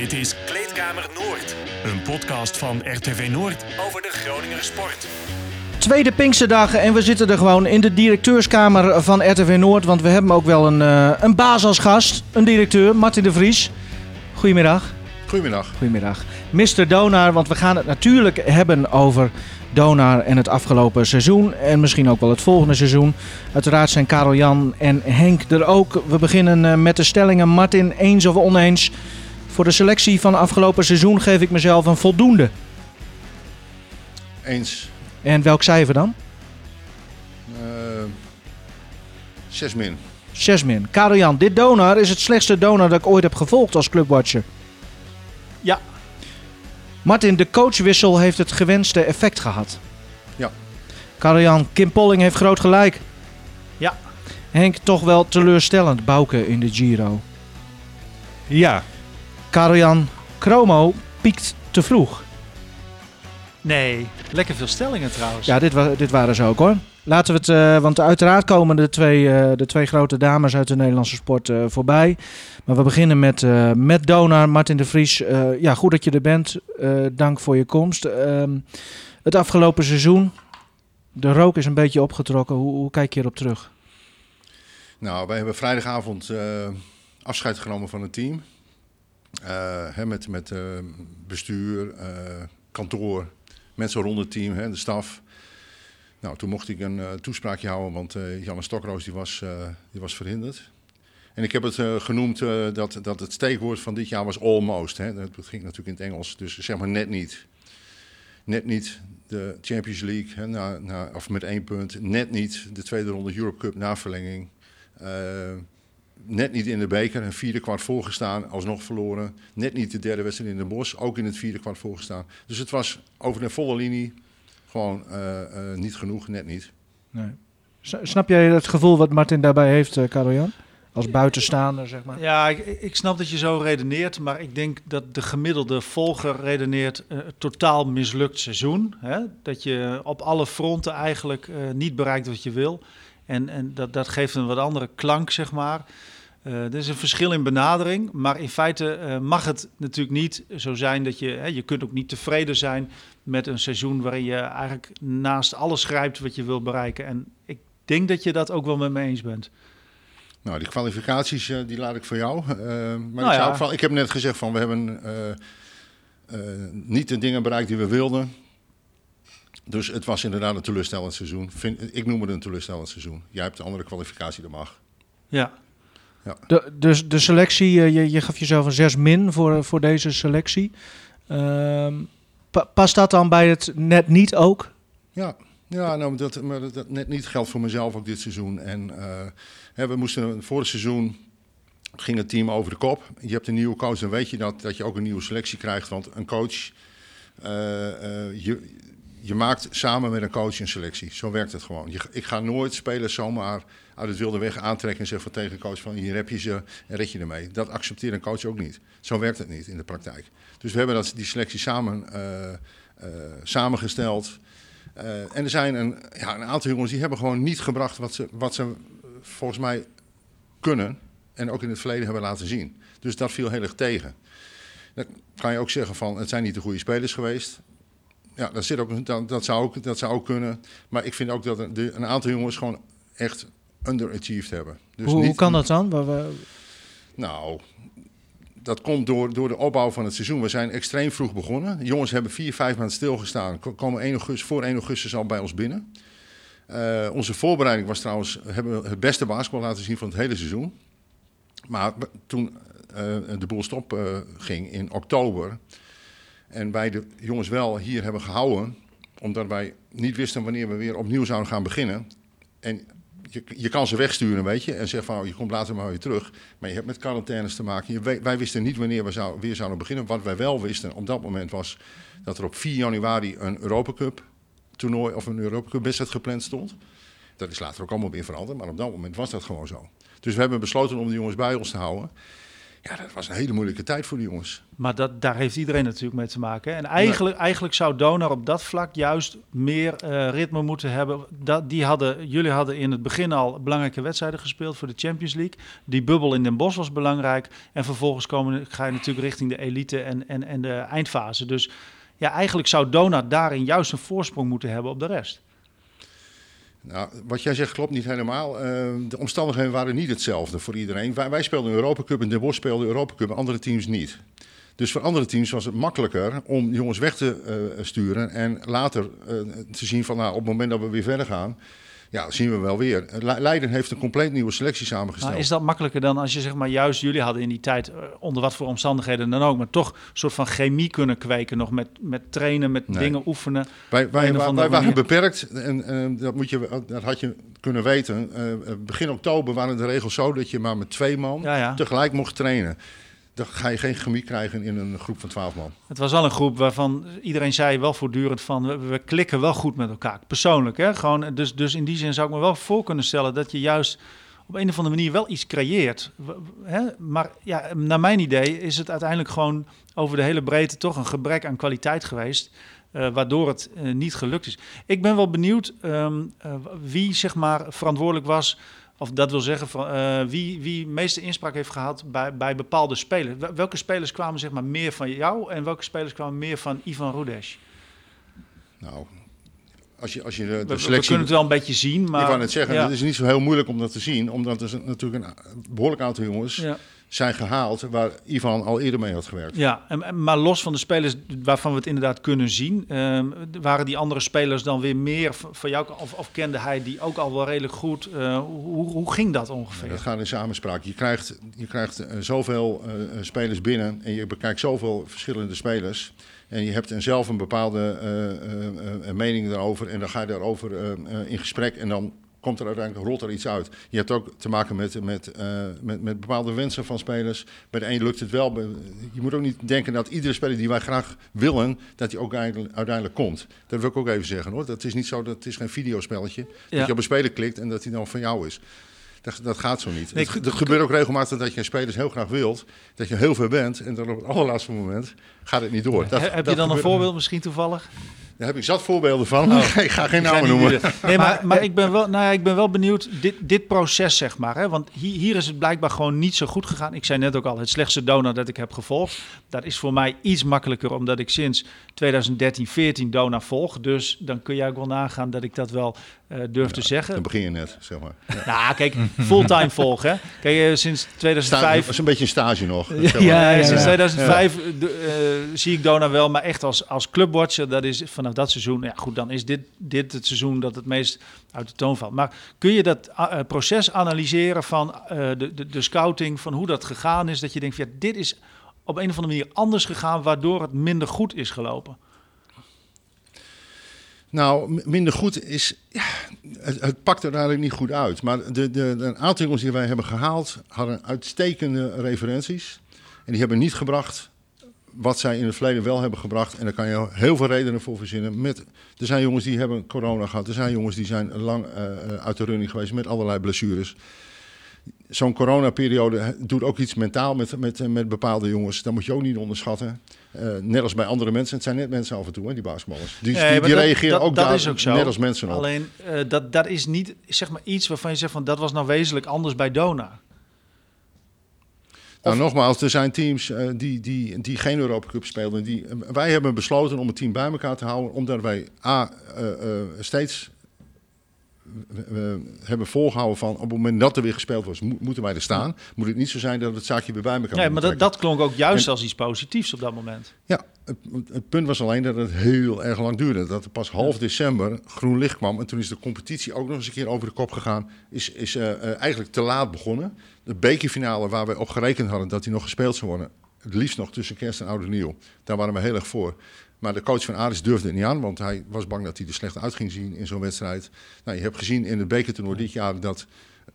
Dit is Kleedkamer Noord, een podcast van RTV Noord over de Groninger sport. Tweede Pinksterdag en we zitten er gewoon in de directeurskamer van RTV Noord. Want we hebben ook wel een, eh, een baas als gast, een directeur, Martin de Vries. Goedemiddag. Goedemiddag. Goedemiddag. Mr. Donar, want we gaan het natuurlijk hebben over Donar en het afgelopen seizoen. En misschien ook wel het volgende seizoen. Uiteraard zijn Karel Jan en Henk er ook. We beginnen eh, met de stellingen. Martin, eens of oneens? Voor de selectie van afgelopen seizoen geef ik mezelf een voldoende. Eens. En welk cijfer dan? Uh, zes min. 6 min. Karel Jan, dit Donar is het slechtste Donar dat ik ooit heb gevolgd als clubwatcher. Ja. Martin, de coachwissel heeft het gewenste effect gehad. Ja. Karel Jan, Kim Polling heeft groot gelijk. Ja. Henk, toch wel teleurstellend, Bouke in de Giro. Ja. Karel Jan, Chromo piekt te vroeg. Nee, lekker veel stellingen trouwens. Ja, dit, wa dit waren ze ook hoor. Laten we het, eh, want uiteraard komen de twee, eh, de twee grote dames uit de Nederlandse sport eh, voorbij. Maar we beginnen met, eh, met Donar, Martin de Vries. Eh, ja, goed dat je er bent. Eh, dank voor je komst. Ehm, het afgelopen seizoen, de rook is een beetje opgetrokken. Hoe, hoe kijk je erop terug? Nou, wij hebben vrijdagavond eh, afscheid genomen van het team. Eh, met met eh, bestuur, eh, kantoor, mensen rond het team, hè, de staf. Nou, toen mocht ik een toespraakje houden, want eh Janne Stokroos die was, die was verhinderd. En ik heb het genoemd dat, dat het steekwoord van dit jaar was almost. Hè. Dat ging natuurlijk in het Engels, dus zeg maar net niet. Net niet de Champions League, hè, of met één punt. Net niet de tweede ronde Europe Cup na verlenging. Eh, net niet in de beker, een vierde kwart voorgestaan, alsnog verloren. Net niet de derde wedstrijd in de bos, ook in het vierde kwart voorgestaan. Dus het was over de volle linie gewoon eh, eh, niet genoeg, net niet. Nee. Snap jij het gevoel wat Martin daarbij heeft, eh Karel Jan? Als buitenstaander, zeg maar. Ja, ik, ik snap dat je zo redeneert, maar ik denk dat de gemiddelde volger redeneert eh, totaal mislukt seizoen. Hè? Dat je op alle fronten eigenlijk eh, niet bereikt wat je wil. En, en dat, dat geeft een wat andere klank, zeg maar. Eh, er is een verschil in benadering, maar in feite eh, mag het natuurlijk niet zo zijn dat je... Hè, je kunt ook niet tevreden zijn met een seizoen waarin je eigenlijk naast alles grijpt wat je wil bereiken. En ik denk dat je dat ook wel met me eens bent. Nou, die kwalificaties eh, die laat ik voor jou. Maar Nou ik, ja. zou van, ik heb net gezegd van we hebben niet de dingen bereikt die we wilden. Dus het was inderdaad een teleurstellend seizoen. Vind, ik noem het een teleurstellend seizoen. Jij hebt de andere kwalificatie, dat mag. Ja. De, dus de selectie, eh, je, je gaf jezelf een 6 min voor, voor deze selectie. Ehm, pa- past dat dan bij het net niet ook? Ja, ja nou, dat, maar dat, dat net niet geldt voor mezelf ook dit seizoen. En eh, hè, we moesten vorig seizoen ging het team over de kop. Je hebt een nieuwe coach, dan weet je dat, dat je ook een nieuwe selectie krijgt. Want een coach, eh, eh, je, je maakt samen met een coach een selectie. Zo werkt het gewoon. Je, ik ga nooit spelers zomaar uit het wilde weg aantrekken en zeggen van tegen een coach van hier heb je ze en red je ermee. Dat accepteert een coach ook niet. Zo werkt het niet in de praktijk. Dus we hebben dat, die selectie samen eh, eh, samengesteld. Eh, en er zijn een, ja, een aantal jongens die hebben gewoon niet gebracht wat ze, wat ze volgens mij kunnen. En ook in het verleden hebben laten zien. Dus dat viel heel erg tegen. Dan kan je ook zeggen van het zijn niet de goede spelers geweest. Ja, dat, zit ook, dat, dat, zou ook, dat zou ook kunnen. Maar ik vind ook dat een, de, een aantal jongens gewoon echt underachieved hebben. Dus hoe, hoe niet- kan dat dan? Nou, dat komt door, door de opbouw van het seizoen. We zijn extreem vroeg begonnen. De jongens hebben vier, vijf maanden stilgestaan. Ko- Komen 1 augustus, voor 1 augustus al bij ons binnen. Eh, onze voorbereiding was trouwens... hebben we het beste basketbal laten zien van het hele seizoen. Maar toen eh, de boel stop eh, ging in oktober... en wij de jongens wel hier hebben gehouden... omdat wij niet wisten wanneer we weer opnieuw zouden gaan beginnen... En je, je kan ze wegsturen, weet je, en zeggen van oh, je komt later maar weer terug. Maar je hebt met quarantaines te maken. Je, wij wisten niet wanneer we weer zouden beginnen. Wat wij wel wisten op dat moment was dat er op 4 januari een Europa Cup toernooi of een Europa Cup wedstrijd gepland stond. Dat is later ook allemaal weer veranderd, maar op dat moment was dat gewoon zo. Dus we hebben besloten om de jongens bij ons te houden. Ja, dat was een hele moeilijke tijd voor die jongens. Maar dat, daar heeft iedereen natuurlijk mee te maken. Hè? En eigenlijk, eigenlijk zou Donar op dat vlak juist meer uh, ritme moeten hebben. Dat, die hadden, jullie hadden in het begin al belangrijke wedstrijden gespeeld voor de Champions League. Die bubbel in Den Bosch was belangrijk. En vervolgens komen, ga je natuurlijk richting de elite en, en, en de eindfase. Dus ja, eigenlijk zou Donar daarin juist een voorsprong moeten hebben op de rest. Nou, wat jij zegt klopt niet helemaal. Uh, de omstandigheden waren niet hetzelfde voor iedereen. Wij, wij speelden Europa Cup en De Bosch speelde Europa Cup, andere teams niet. Dus voor andere teams was het makkelijker om jongens weg te uh, sturen en later uh, te zien van nou, op het moment dat we weer verder gaan, ja, dat zien we wel weer. Leiden heeft een compleet nieuwe selectie samengesteld. Nou, is dat makkelijker dan als je zeg maar juist jullie hadden in die tijd eh, onder wat voor omstandigheden dan ook, maar toch een soort van chemie kunnen kweken nog met, met trainen, met dingen oefenen. Wij, wij, wij, wij waren beperkt en, en, dat, moet je, dat had je kunnen weten. Uh, begin oktober waren de regels zo dat je maar met twee man ja, ja. tegelijk mocht trainen dan ga je geen chemie krijgen in een groep van twaalf man. Het was al een groep waarvan iedereen zei wel voortdurend van we, klikken wel goed met elkaar. Persoonlijk, hè? Gewoon, dus, dus in die zin zou ik me wel voor kunnen stellen dat je juist op een of andere manier wel iets creëert. Hè? Maar ja, naar mijn idee is het uiteindelijk gewoon over de hele breedte toch een gebrek aan kwaliteit geweest. Uh, waardoor het uh, niet gelukt is. Ik ben wel benieuwd um, uh, wie zeg maar verantwoordelijk was of dat wil zeggen, van, uh, wie, wie meeste inspraak heeft gehad bij, bij bepaalde spelers. Welke spelers kwamen zeg maar, meer van jou en welke spelers kwamen meer van Ivan Rudesh? Nou, als je, als je de, de we, selectie... we kunnen het wel een beetje zien, maar... Ik wou net zeggen, ja. het is niet zo heel moeilijk om dat te zien. Omdat er natuurlijk een behoorlijk aantal jongens... Ja zijn gehaald waar Ivan al eerder mee had gewerkt. Ja, en, maar los van de spelers waarvan we het inderdaad kunnen zien, uh, waren die andere spelers dan weer meer van jou of, of kende hij die ook al wel redelijk goed? Uh, hoe, hoe ging dat ongeveer? Ja, dat gaat in samenspraak. Je krijgt, je krijgt uh, zoveel spelers binnen en je bekijkt zoveel verschillende spelers. En je hebt zelf een bepaalde mening daarover en dan ga je daarover in gesprek en dan komt er uiteindelijk, rolt er iets uit. Je hebt ook te maken met, met, uh, met, met bepaalde wensen van spelers. Bij de een lukt het wel. Je moet ook niet denken dat iedere speler die wij graag willen, dat hij ook uiteindelijk komt. Dat wil ik ook even zeggen hoor. Dat is niet zo, dat het is geen videospelletje. Ja. Dat je op een speler klikt en dat hij dan van jou is. Dat, dat gaat zo niet. Nee, het, het gebeurt ook regelmatig dat je spelers heel graag wilt. Dat je heel veel bent en dan op het allerlaatste moment gaat het niet door. Dat, heb je dan een voorbeeld misschien toevallig? Daar heb ik zat voorbeelden van. Oh. ik ga geen namen noemen. Nee, maar, maar ik, ben wel, nou ja, ik ben wel benieuwd, dit, dit proces zeg maar. Hè, want hier, hier is het blijkbaar gewoon niet zo goed gegaan. Ik zei net ook al, het slechtste donor dat ik heb gevolgd. Dat is voor mij iets makkelijker, omdat ik sinds 2013, 14 donor volg. Dus dan kun je ook wel nagaan dat ik dat wel uh, durf ja, te zeggen. Dan begin je net, zeg maar. Ja. Nou, kijk, fulltime volgen. Kijk, uh, sinds 2005... Dat is een beetje een stage nog. Zeg maar. ja, ja, sinds 2005 uh, zie ik Dona wel, maar echt als, als clubwatcher. Dat is vanaf dat seizoen... Ja, goed, dan is dit, dit het seizoen dat het meest uit de toon valt. Maar kun je dat proces analyseren van de, de, de scouting, van hoe dat gegaan is? Dat je denkt, ja, dit is op een of andere manier anders gegaan, waardoor het minder goed is gelopen. Nou, minder goed is. Ja, het, het, pakt er eigenlijk niet goed uit. Maar de, de, de aantal jongens die wij hebben gehaald. hadden uitstekende referenties. En die hebben niet gebracht. Wat zij in het verleden wel hebben gebracht. En daar kan je heel veel redenen voor verzinnen. Met, er zijn jongens die hebben corona gehad. Er zijn jongens die zijn lang uh, uit de running geweest. met allerlei blessures zo'n coronaperiode doet ook iets mentaal met, met, met bepaalde jongens. Dat moet je ook niet onderschatten. Uh, net als bij andere mensen. Het zijn net mensen af en toe, hè, die basketballers. Die, nee, die, die dat, reageren dat, ook, dat daar, is ook zo. net als mensen op. Alleen, uh, dat, dat is niet zeg maar, iets waarvan je zegt van dat was nou wezenlijk anders bij Dona. Nou, nogmaals, er zijn teams uh, die, die, die geen Europa Cup speelden. Die, wij hebben besloten om het team bij elkaar te houden, omdat wij A, steeds we hebben volgehouden van op het moment dat er weer gespeeld was, moeten wij er staan. Moet het niet zo zijn dat het zaakje weer bij elkaar Nee, maar dat, dat, klonk ook juist als iets positiefs op dat moment. Ja, het, het, punt was alleen dat het heel erg lang duurde. Dat er pas half december groen licht kwam. En toen is de competitie ook nog eens een keer over de kop gegaan. Is, is uh, uh, eigenlijk te laat begonnen. De bekerfinale waar we op gerekend hadden dat die nog gespeeld zou worden. Het liefst nog tussen kerst en oud en nieuw. Daar waren we heel erg voor. Maar de coach van Aris durfde het niet aan, want hij was bang dat hij er slecht uit ging zien in zo'n wedstrijd. Nou, je hebt gezien in het bekertoernooi dit jaar dat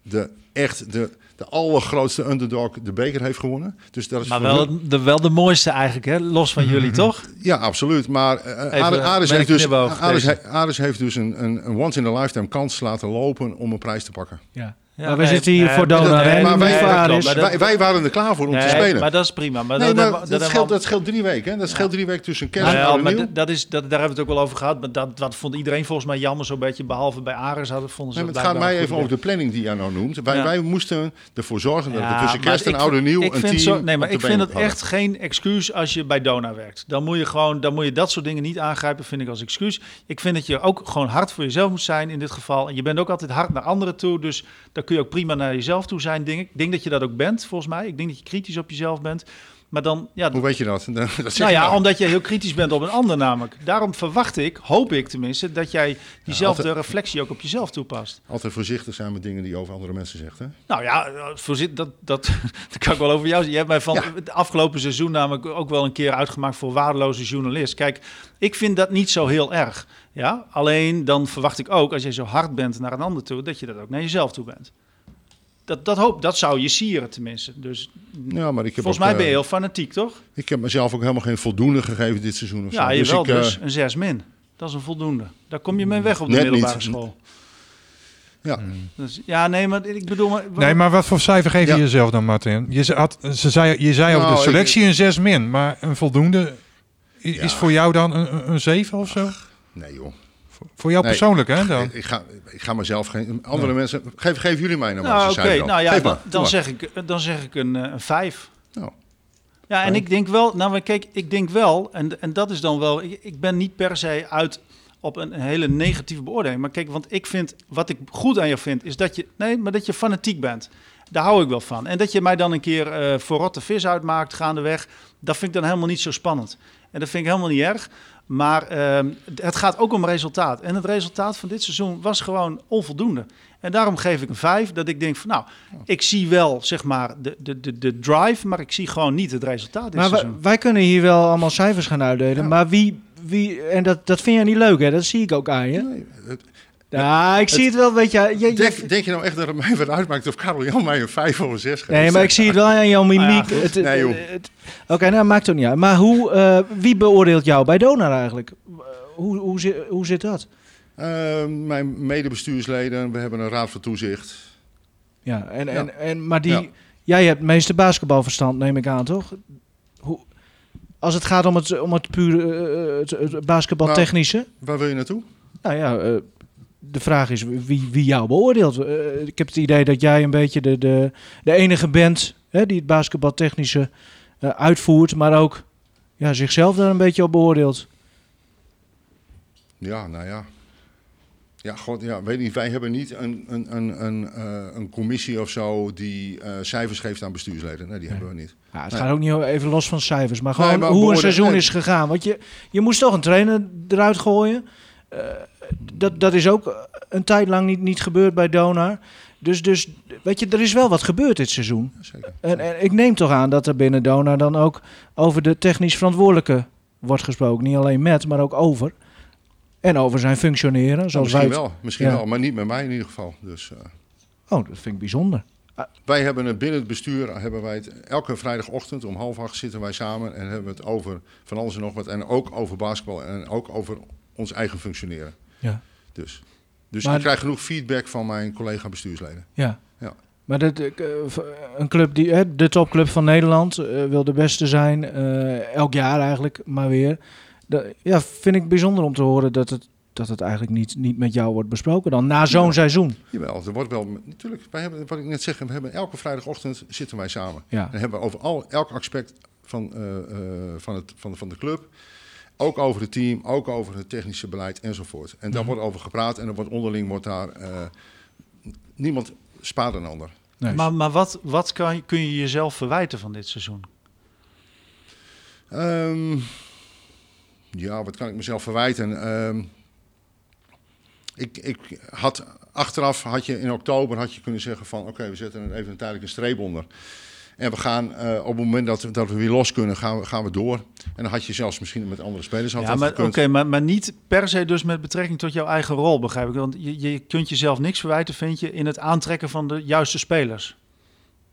de echt de, de allergrootste underdog de beker heeft gewonnen. Dus dat is maar wel de, wel de mooiste eigenlijk, hè? los van jullie, toch? Ja, absoluut. Maar uh, Aris, heeft dus, Aris, Aris heeft dus een, een, een once-in-a-lifetime kans laten lopen om een prijs te pakken. Ja. Ja, maar we nee, zitten hier nee, voor nee, en maar niet wij- voor dat Aris. klopt, maar wij, wij waren er klaar voor om te spelen. maar dat is prima. Maar nee, dat, maar dat, dat, scheelt, we al- scheelt drie weken. Hè? Dat scheelt drie weken tussen kerst Nou en ja, oud en maar nieuw. dat, dat is, dat, daar hebben we het ook wel over gehad. Maar dat, dat vond iedereen volgens mij jammer zo'n beetje. Behalve bij Ares hadden, vonden ze Nee, maar dat het gaat mij even over de planning die jij nou noemt. Wij, Ja. wij moesten ervoor zorgen dat Ja, er tussen kerst en ik oud en vind- nieuw ik een vind team zo, Nee, maar ik vind het echt geen excuus als je bij Dona werkt. Dan moet je gewoon, dan moet je dat soort dingen niet aangrijpen, vind ik als excuus. Ik vind dat je ook gewoon hard voor jezelf moet zijn in dit geval. En je bent ook altijd hard naar anderen toe, dus daar kun je ook prima naar jezelf toe zijn. Denk ik. ik denk dat je dat ook bent, volgens mij. Ik denk dat je kritisch op jezelf bent. Maar dan, ja, Hoe weet je dat? nou ja, omdat je heel kritisch bent op een ander namelijk. Daarom verwacht ik, hoop ik tenminste, dat jij diezelfde altijd- reflectie ook op jezelf toepast. Altijd voorzichtig zijn met dingen die je over andere mensen zegt. Hè? Nou ja, voorzit, dat, dat, dat kan ik wel over jou zeggen. Je hebt mij van Ja. het afgelopen seizoen namelijk ook wel een keer uitgemaakt voor waardeloze journalist. Kijk, ik vind dat niet zo heel erg. Ja? Alleen dan verwacht ik ook, als je zo hard bent naar een ander toe, dat je dat ook naar jezelf toe bent. Dat, dat, hoop, dat zou je sieren tenminste. Dus Ja, maar ik heb volgens ook, mij ben je eh, heel fanatiek, toch? Ik heb mezelf ook helemaal geen voldoende gegeven dit seizoen. Of Ja, zo. je wel ik, eh, dus. Een 6 min. Dat is een voldoende. Daar kom je mee weg op de Net middelbare niet. school. Ja. Dus, ja, nee, maar ik bedoel... Maar, Nee, maar wat voor cijfer geef je Ja. jezelf dan, Martin? Je, had, ze zei, je zei over Nou, de ik- selectie een 6 min, maar een voldoende is Ja. voor jou dan een, een- een 7 of zo? Nee joh. Voor- jou Nee. persoonlijk, hè? Dan? Ik, ga, ik ga mezelf geen... Andere mensen... Geef, geef jullie mij nou maar nou, cijfer. Nou ja, dan, dan, zeg ik, dan zeg ik een, eh, een 5. Nou, Ja, en ik denk wel, nou maar kijk, ik denk wel, en, en dat is dan wel, ik, ik ben niet per se uit op een hele negatieve beoordeling. Maar kijk, want ik vind, wat ik goed aan jou vind, is dat je, nee, maar dat je fanatiek bent. Daar hou ik wel van. En dat je mij dan een keer eh voor rotte vis uitmaakt gaandeweg, dat vind ik dan helemaal niet zo spannend. En dat vind ik helemaal niet erg. Maar ehm, het gaat ook om resultaat. En het resultaat van dit seizoen was gewoon onvoldoende. En daarom geef ik een 5, dat ik denk van nou, ik zie wel zeg maar de, de, de, de drive, maar ik zie gewoon niet het resultaat dit Maar wij, seizoen. wij kunnen hier wel allemaal cijfers gaan uitdelen. Ja. Maar wie, wie, en dat, dat vind jij niet leuk, hè? Dat zie ik ook aan je. nee, het- Ja, ik zie het wel, weet je. je, je- denk, denk je nou echt dat het mij wat uitmaakt of Karel Jan mij een 5 of een 6 geeft? nee, maar ik zie het wel aan jouw mimiek. Ah, ja, Het- het- Nee, Oké, nou maakt het niet uit. Maar hoe, eh, wie beoordeelt jou bij Donar eigenlijk? Hoe, hoe, zit, hoe zit dat? Eh, mijn medebestuursleden, we hebben een raad van toezicht. Ja, en, Ja. En, en, maar die, Ja. jij hebt het meeste basketbalverstand, neem ik aan, toch? Hoe, als het gaat om het, om het puur eh, het, het basketbaltechnische. Waar wil je naartoe? Nou ja, eh, de vraag is wie, wie jou beoordeelt. Eh, ik heb het idee dat jij een beetje de, de, de enige bent hè, die het basketbaltechnische eh, uitvoert, maar ook ja, zichzelf daar een beetje op beoordeelt. Ja, nou ja. Ja, god, ja, weet niet. Wij hebben niet een, een, een, een, eh, een commissie of zo die cijfers geeft aan bestuursleden. Nee, die hebben we niet. Ja, het Nee. gaat ook niet even los van cijfers, maar gewoon Nee, maar hoe een seizoen is gegaan. Want je, je moest toch een trainer eruit gooien. Dat, dat is ook een tijd lang niet, niet gebeurd bij Donar. Dus, dus weet je, er is wel wat gebeurd dit seizoen. Zeker. En, en ik neem toch aan dat er binnen Donar dan ook over de technisch verantwoordelijke wordt gesproken. Niet alleen met, maar ook over. En over zijn functioneren. Zoals wij misschien het- wel, misschien Ja. wel, maar niet met mij in ieder geval. Dus, eh, Oh, dat vind ik bijzonder. wij hebben het binnen het bestuur, hebben wij het, elke vrijdagochtend om half acht zitten wij samen en hebben we het over van alles en nog wat. En ook over basketbal en ook over ons eigen functioneren. Ja. Dus, dus Maar- ik krijg genoeg feedback van mijn collega bestuursleden. Ja. Ja. Maar dat, eh, een club die, de topclub van Nederland, eh, wil de beste zijn. eh, elk jaar eigenlijk, maar weer. Ja, vind ik bijzonder om te horen dat het, dat het eigenlijk niet, niet met jou wordt besproken dan. Na zo'n Ja. seizoen. Jawel, er wordt wel, natuurlijk, wij hebben, wat ik net zeg, we hebben elke vrijdagochtend zitten wij samen. Ja. Dan hebben we over al, elk aspect van, van, het, van, van de club. Ook over het team, ook over het technische beleid enzovoort. En daar Mhm. wordt over gepraat en er wordt onderling wordt daar... eh, niemand spaart een ander. Nee. Maar, maar wat, wat kan, je- kun je jezelf verwijten van dit seizoen? Ehm, ja, wat kan ik mezelf verwijten? Ehm, ik, ik had, achteraf had je in oktober had je kunnen zeggen van... oké, we zetten er even een tijdelijke streep onder. En we gaan eh, op het moment dat, dat we weer los kunnen, gaan we, gaan we door. En dan had je zelfs misschien met andere spelers had Ja, maar, oké, maar, maar niet per se dus met betrekking tot jouw eigen rol, begrijp ik. Want je, je kunt jezelf niks verwijten, vind je, in het aantrekken van de juiste spelers.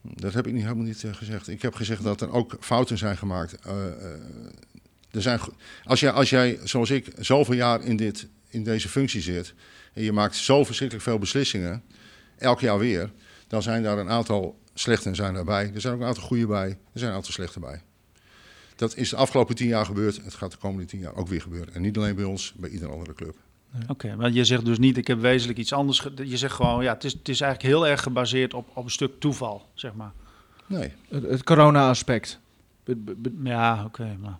Dat heb ik niet, helemaal niet eh, gezegd. Ik heb gezegd dat er ook fouten zijn gemaakt. Eh, er zijn, als, jij, als jij, zoals ik, zoveel jaar in, dit, in deze functie zit... en je maakt zo verschrikkelijk veel beslissingen, elk jaar weer... dan zijn daar een aantal slechte zijn daarbij. Er zijn ook een aantal goede bij. Er zijn een aantal slechte bij. Dat is de afgelopen tien jaar gebeurd. Het gaat de komende tien jaar ook weer gebeuren. En niet alleen bij ons, bij iedere andere club. Oké, maar je zegt dus niet, ik heb wezenlijk iets anders. Je zegt gewoon, ja, het is, het is eigenlijk heel erg gebaseerd op, op een stuk toeval, zeg maar. Nee, Het, het corona-aspect. Ja, oké, maar...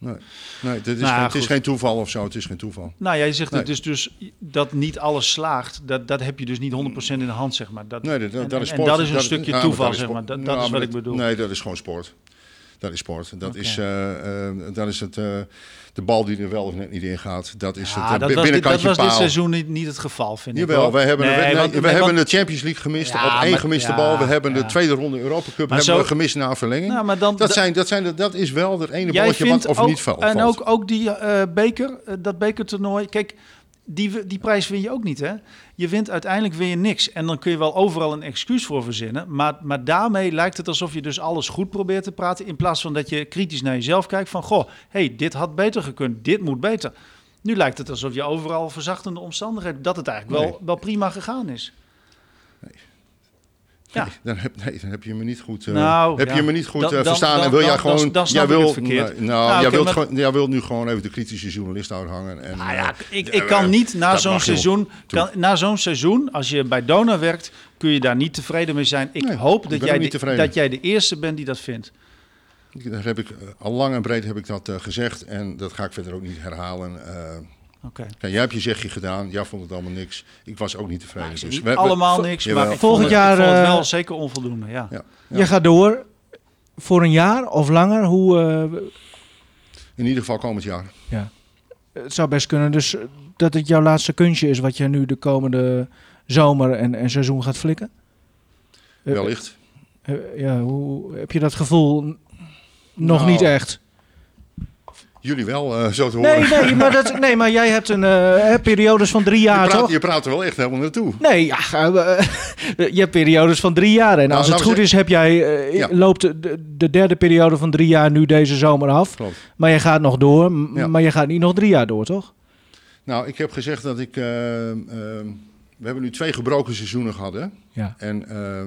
nee. nee dit is Nou, geen, het is geen toeval of zo. Het is geen toeval. Nou, jij zegt Nee. het is dus dat niet alles slaagt. Dat, dat heb je dus niet 100% in de hand, zeg maar. Dat, Nee, dat, dat, en, dat is en sport. dat is een stukje toeval, dat is zeg maar. Dat, dat is wat ik bedoel. Nee, dat is gewoon sport. Dat is sport. Dat is, eh, eh, dat is het, eh, de bal die er wel of net niet in gaat. Dat is Ja, het dat, was dit, dat binnenkantje was dit seizoen niet, niet het geval, vind ik. Jawel, wij hebben, Nee, we, nee, want- we nee, hebben want- de Champions League gemist Ja, op één maar- gemiste ja, bal. We hebben de tweede ronde Europa Cup hebben zo- we gemist na verlenging. Nou, maar dan, dat, zijn, dat, zijn, dat is wel het ene balletje wat of ook, niet valt. En ook, ook die beker, dat bekertoernooi. Kijk, die, die prijs win je ook niet, hè? Je wint uiteindelijk je niks. En dan kun je wel overal een excuus voor verzinnen. Maar, maar daarmee lijkt het alsof je dus alles goed probeert te praten. In plaats van dat je kritisch naar jezelf kijkt van... Goh, hey, dit had beter gekund, dit moet beter. Nu lijkt het alsof je overal verzachtende omstandigheden... dat het eigenlijk wel, Nee. wel prima gegaan is. Ja. Dan, heb, nee, dan heb je me niet goed, eh, Nou, heb ja. je me niet goed Dan- eh, verstaan. dan- en wil jij gewoon... dan jij ik wil, verkeerd. nou, Nou, jij, wilt maar- gewoon, jij wilt nu gewoon even de kritische journalist uithangen. En, Nou eh, ja, ik, ja, ik kan eh, niet na zo'n seizoen, kan, na zo'n seizoen, als je bij Dona werkt, kun je daar niet tevreden mee zijn. Ik Nee, hoop ik dat jij, de, dat jij de eerste bent die dat vindt. Daar heb ik, eh, al lang en breed heb ik dat eh, gezegd. En dat ga ik verder ook niet herhalen. Oké. kijk, jij hebt je zegje gedaan. Jij vond het allemaal niks. Ik was ook niet tevreden. Nou, dus niet we- allemaal niks, Jawel. maar ik Volgend het, jaar, ik vond het eh, wel zeker onvoldoende. Ja. Ja. Je gaat door voor een jaar of langer. Hoe, eh, In ieder geval komend jaar. het zou best kunnen dus dat het jouw laatste kunstje is wat je nu de komende zomer en, en seizoen gaat flikken. Wellicht. eh, ja, hoe heb je dat gevoel? Nog Nou, niet echt. Jullie wel, eh, zo te horen. Nee, nee, maar, dat, nee, maar jij hebt een hè, periodes van drie je, jaar, praat, toch? je praat er wel echt helemaal naartoe. Nee, ja, eh, je hebt periodes van drie jaar. En Nou, als het we goed is, heb jij, Ja. loopt de, de- de derde periode van drie jaar nu deze zomer af. Klopt. Maar je gaat nog door. Ja. Maar je gaat niet nog drie jaar door, toch? Nou, ik heb gezegd dat ik... eh, eh, we hebben nu twee gebroken seizoenen gehad, hè? Ja. En eh,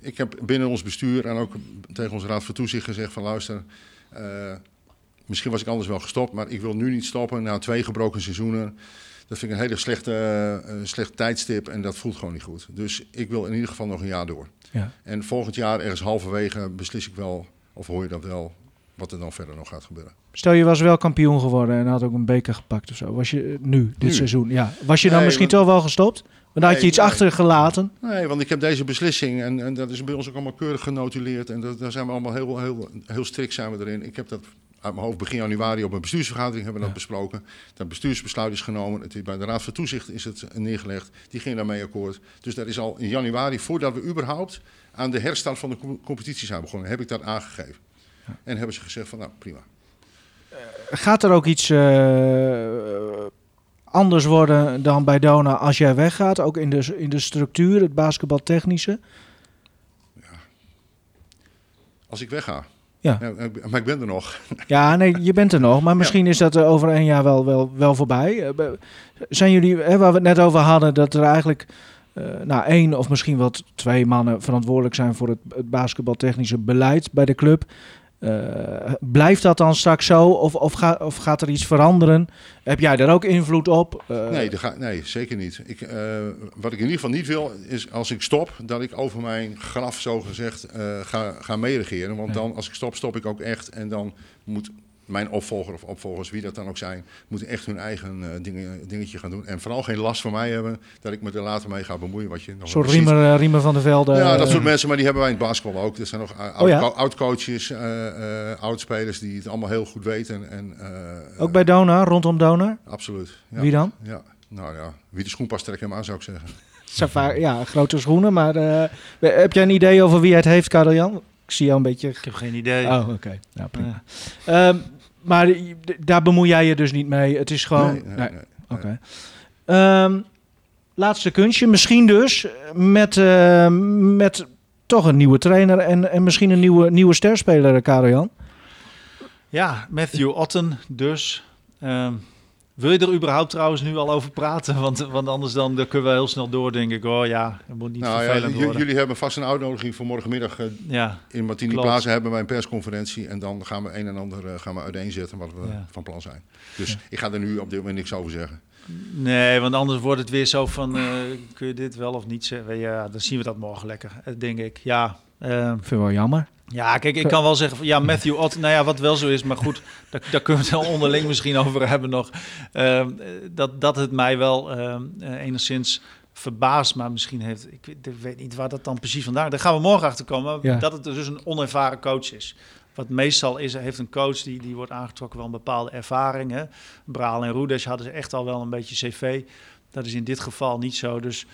ik heb binnen ons bestuur en ook tegen onze raad van toezicht gezegd van luister, misschien was ik anders wel gestopt, maar ik wil nu niet stoppen na twee gebroken seizoenen. Dat vind ik een hele slechte, eh, slecht tijdstip en dat voelt gewoon niet goed. Dus ik wil in ieder geval nog een jaar door. Ja. En volgend jaar, ergens halverwege, beslis ik wel, of hoor je dat wel, wat er dan verder nog gaat gebeuren. Stel je was wel kampioen geworden en had ook een beker gepakt of zo. Was je eh, nu, dit Nu. seizoen? Ja. Was je dan Nee, misschien want- toch wel gestopt? Maar dan had je iets nee. achtergelaten. Nee, want ik heb deze beslissing en, en dat is bij ons ook allemaal keurig genotuleerd. En dat, daar zijn we allemaal heel, heel, heel strikt zijn we erin. Ik heb dat uit mijn hoofd begin januari op een bestuursvergadering hebben we dat besproken. Dat bestuursbesluit is genomen. Het is bij de Raad van Toezicht is het neergelegd. Die ging daarmee akkoord. Dus dat is al in januari, voordat we überhaupt aan de herstart van de co- competitie zijn begonnen, heb ik dat aangegeven. En hebben ze gezegd van nou prima. Gaat er ook iets eh, anders worden dan bij Dona als jij weggaat? Ook in de, in de structuur, het basketbaltechnische? Als ik wegga. Ja. maar ik ben er nog. Ja, nee, je bent er nog. Maar misschien is dat eh, over een jaar wel, wel, wel voorbij. Eh, Zijn jullie, hè, waar we het net over hadden, dat er eigenlijk eh, nou, één of misschien wel twee mannen verantwoordelijk zijn voor het, het basketbaltechnische beleid bij de club. Eh, blijft dat dan straks zo of, of, ga- of gaat er iets veranderen? Heb jij daar ook invloed op? Eh, Nee, ga, nee zeker niet. Ik, eh, wat ik in ieder geval niet wil, is als ik stop, dat ik over mijn graf, zo gezegd, eh, ga, ga meeregeren. Want dan, als ik stop, stop ik ook echt. En dan moet mijn opvolger of opvolgers, wie dat dan ook zijn, moeten echt hun eigen eh, dingen, dingetje gaan doen. En vooral geen last van mij hebben, dat ik me er later mee ga bemoeien. Wat je nog wel ziet. Riemer, eh, Riemer van der Velde. Ja, dat eh, soort mensen, maar die hebben wij in het basketbal ook. Er zijn nog uh, Oh ja? oud-coaches, eh, eh, oud-spelers die het allemaal heel goed weten. En, eh, Ook bij Dona, rondom Dona? Absoluut. Ja. Wie dan? Ja, nou ja, wie de schoen past, trek hem aan, zou ik zeggen. Safari, ja, grote schoenen. Maar eh, heb jij een idee over wie het heeft, Karel-Jan? Ik zie jou een beetje... Ik heb geen idee. Oh, oké. Nou, prima. Ehm, maar daar bemoei jij je dus niet mee. Het is gewoon... Nee, nee, nee. nee. Oké. Ehm, laatste kunstje. Misschien dus met, eh, met toch een nieuwe trainer en, en misschien een nieuwe, nieuwe sterspeler, Karel-Jan. Ja, Matthew Otten dus. Ehm, Wil je er überhaupt trouwens nu al over praten? Want, want anders dan, dan kunnen we heel snel door, denk ik. Oh ja, het moet niet Nou ja, vervelend j- worden. jullie hebben vast een uitnodiging voor morgenmiddag. eh, Ja, in Martini Klopt. Plaza hebben wij een persconferentie. En dan gaan we een en ander eh, gaan we uiteenzetten wat we Ja. van plan zijn. Dus ik ga er nu op dit moment niks over zeggen. nee, want anders wordt het weer zo van, eh, kun je dit wel of niet zeggen? Ja, dan zien we dat morgen lekker, denk ik. Ja, eh, Ik vind het wel jammer. Ja kijk, ik kan wel zeggen, van, ja, Matthew Ott, nou ja, wat wel zo is, maar goed, daar, daar kunnen we het wel onderling misschien over hebben nog. Ehm, eh, dat, dat het mij wel ehm, eh, enigszins verbaast, maar misschien heeft, ik weet, ik weet niet waar dat dan precies vandaan, daar gaan we morgen achter komen, Ja. dat het dus een onervaren coach is. Wat meestal is, heeft een coach die, die wordt aangetrokken een bepaalde ervaring. Hè. Braal en Roedes hadden ze echt al wel een beetje cv. Dat is in dit geval niet zo. Dus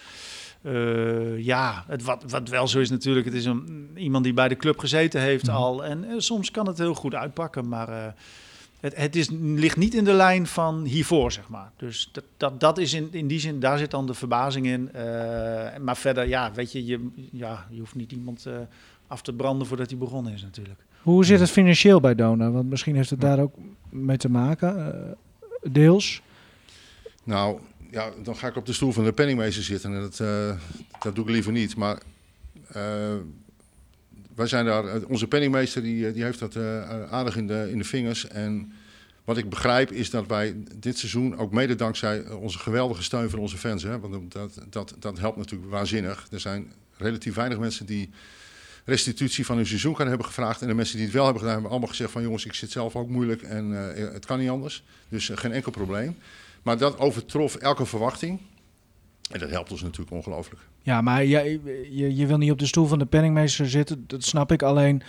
eh, ja, het, wat, wat wel zo is natuurlijk, het is een, iemand die bij de club gezeten heeft Mhm. al. En eh, soms kan het heel goed uitpakken, maar eh, het, het is, ligt niet in de lijn van hiervoor, zeg maar. Dus dat, dat, dat is in, in die zin, daar zit dan de verbazing in. Eh, maar verder, ja, weet je, je, ja, je hoeft niet iemand eh, af te branden voordat hij begonnen is natuurlijk. Hoe zit het financieel bij Dona? Want misschien heeft het daar ook mee te maken, eh, deels. Nou, ja, dan ga ik op de stoel van de penningmeester zitten. En dat, eh, dat doe ik liever niet. Maar eh, wij zijn daar, eh, onze penningmeester die, die heeft dat aardig in de, in de vingers. En wat ik begrijp is dat wij dit seizoen, ook mede dankzij onze geweldige steun van onze fans, hè, want dat, dat, dat helpt natuurlijk waanzinnig. Er zijn relatief weinig mensen die restitutie van hun seizoenkaart hebben gevraagd. En de mensen die het wel hebben gedaan, hebben allemaal gezegd van jongens, ik zit zelf ook moeilijk en het kan niet anders. Dus geen enkel probleem. Maar dat overtrof elke verwachting. En dat helpt ons natuurlijk ongelooflijk. Ja, maar je, je, je wil niet op de stoel van de penningmeester zitten, dat snap ik. Alleen,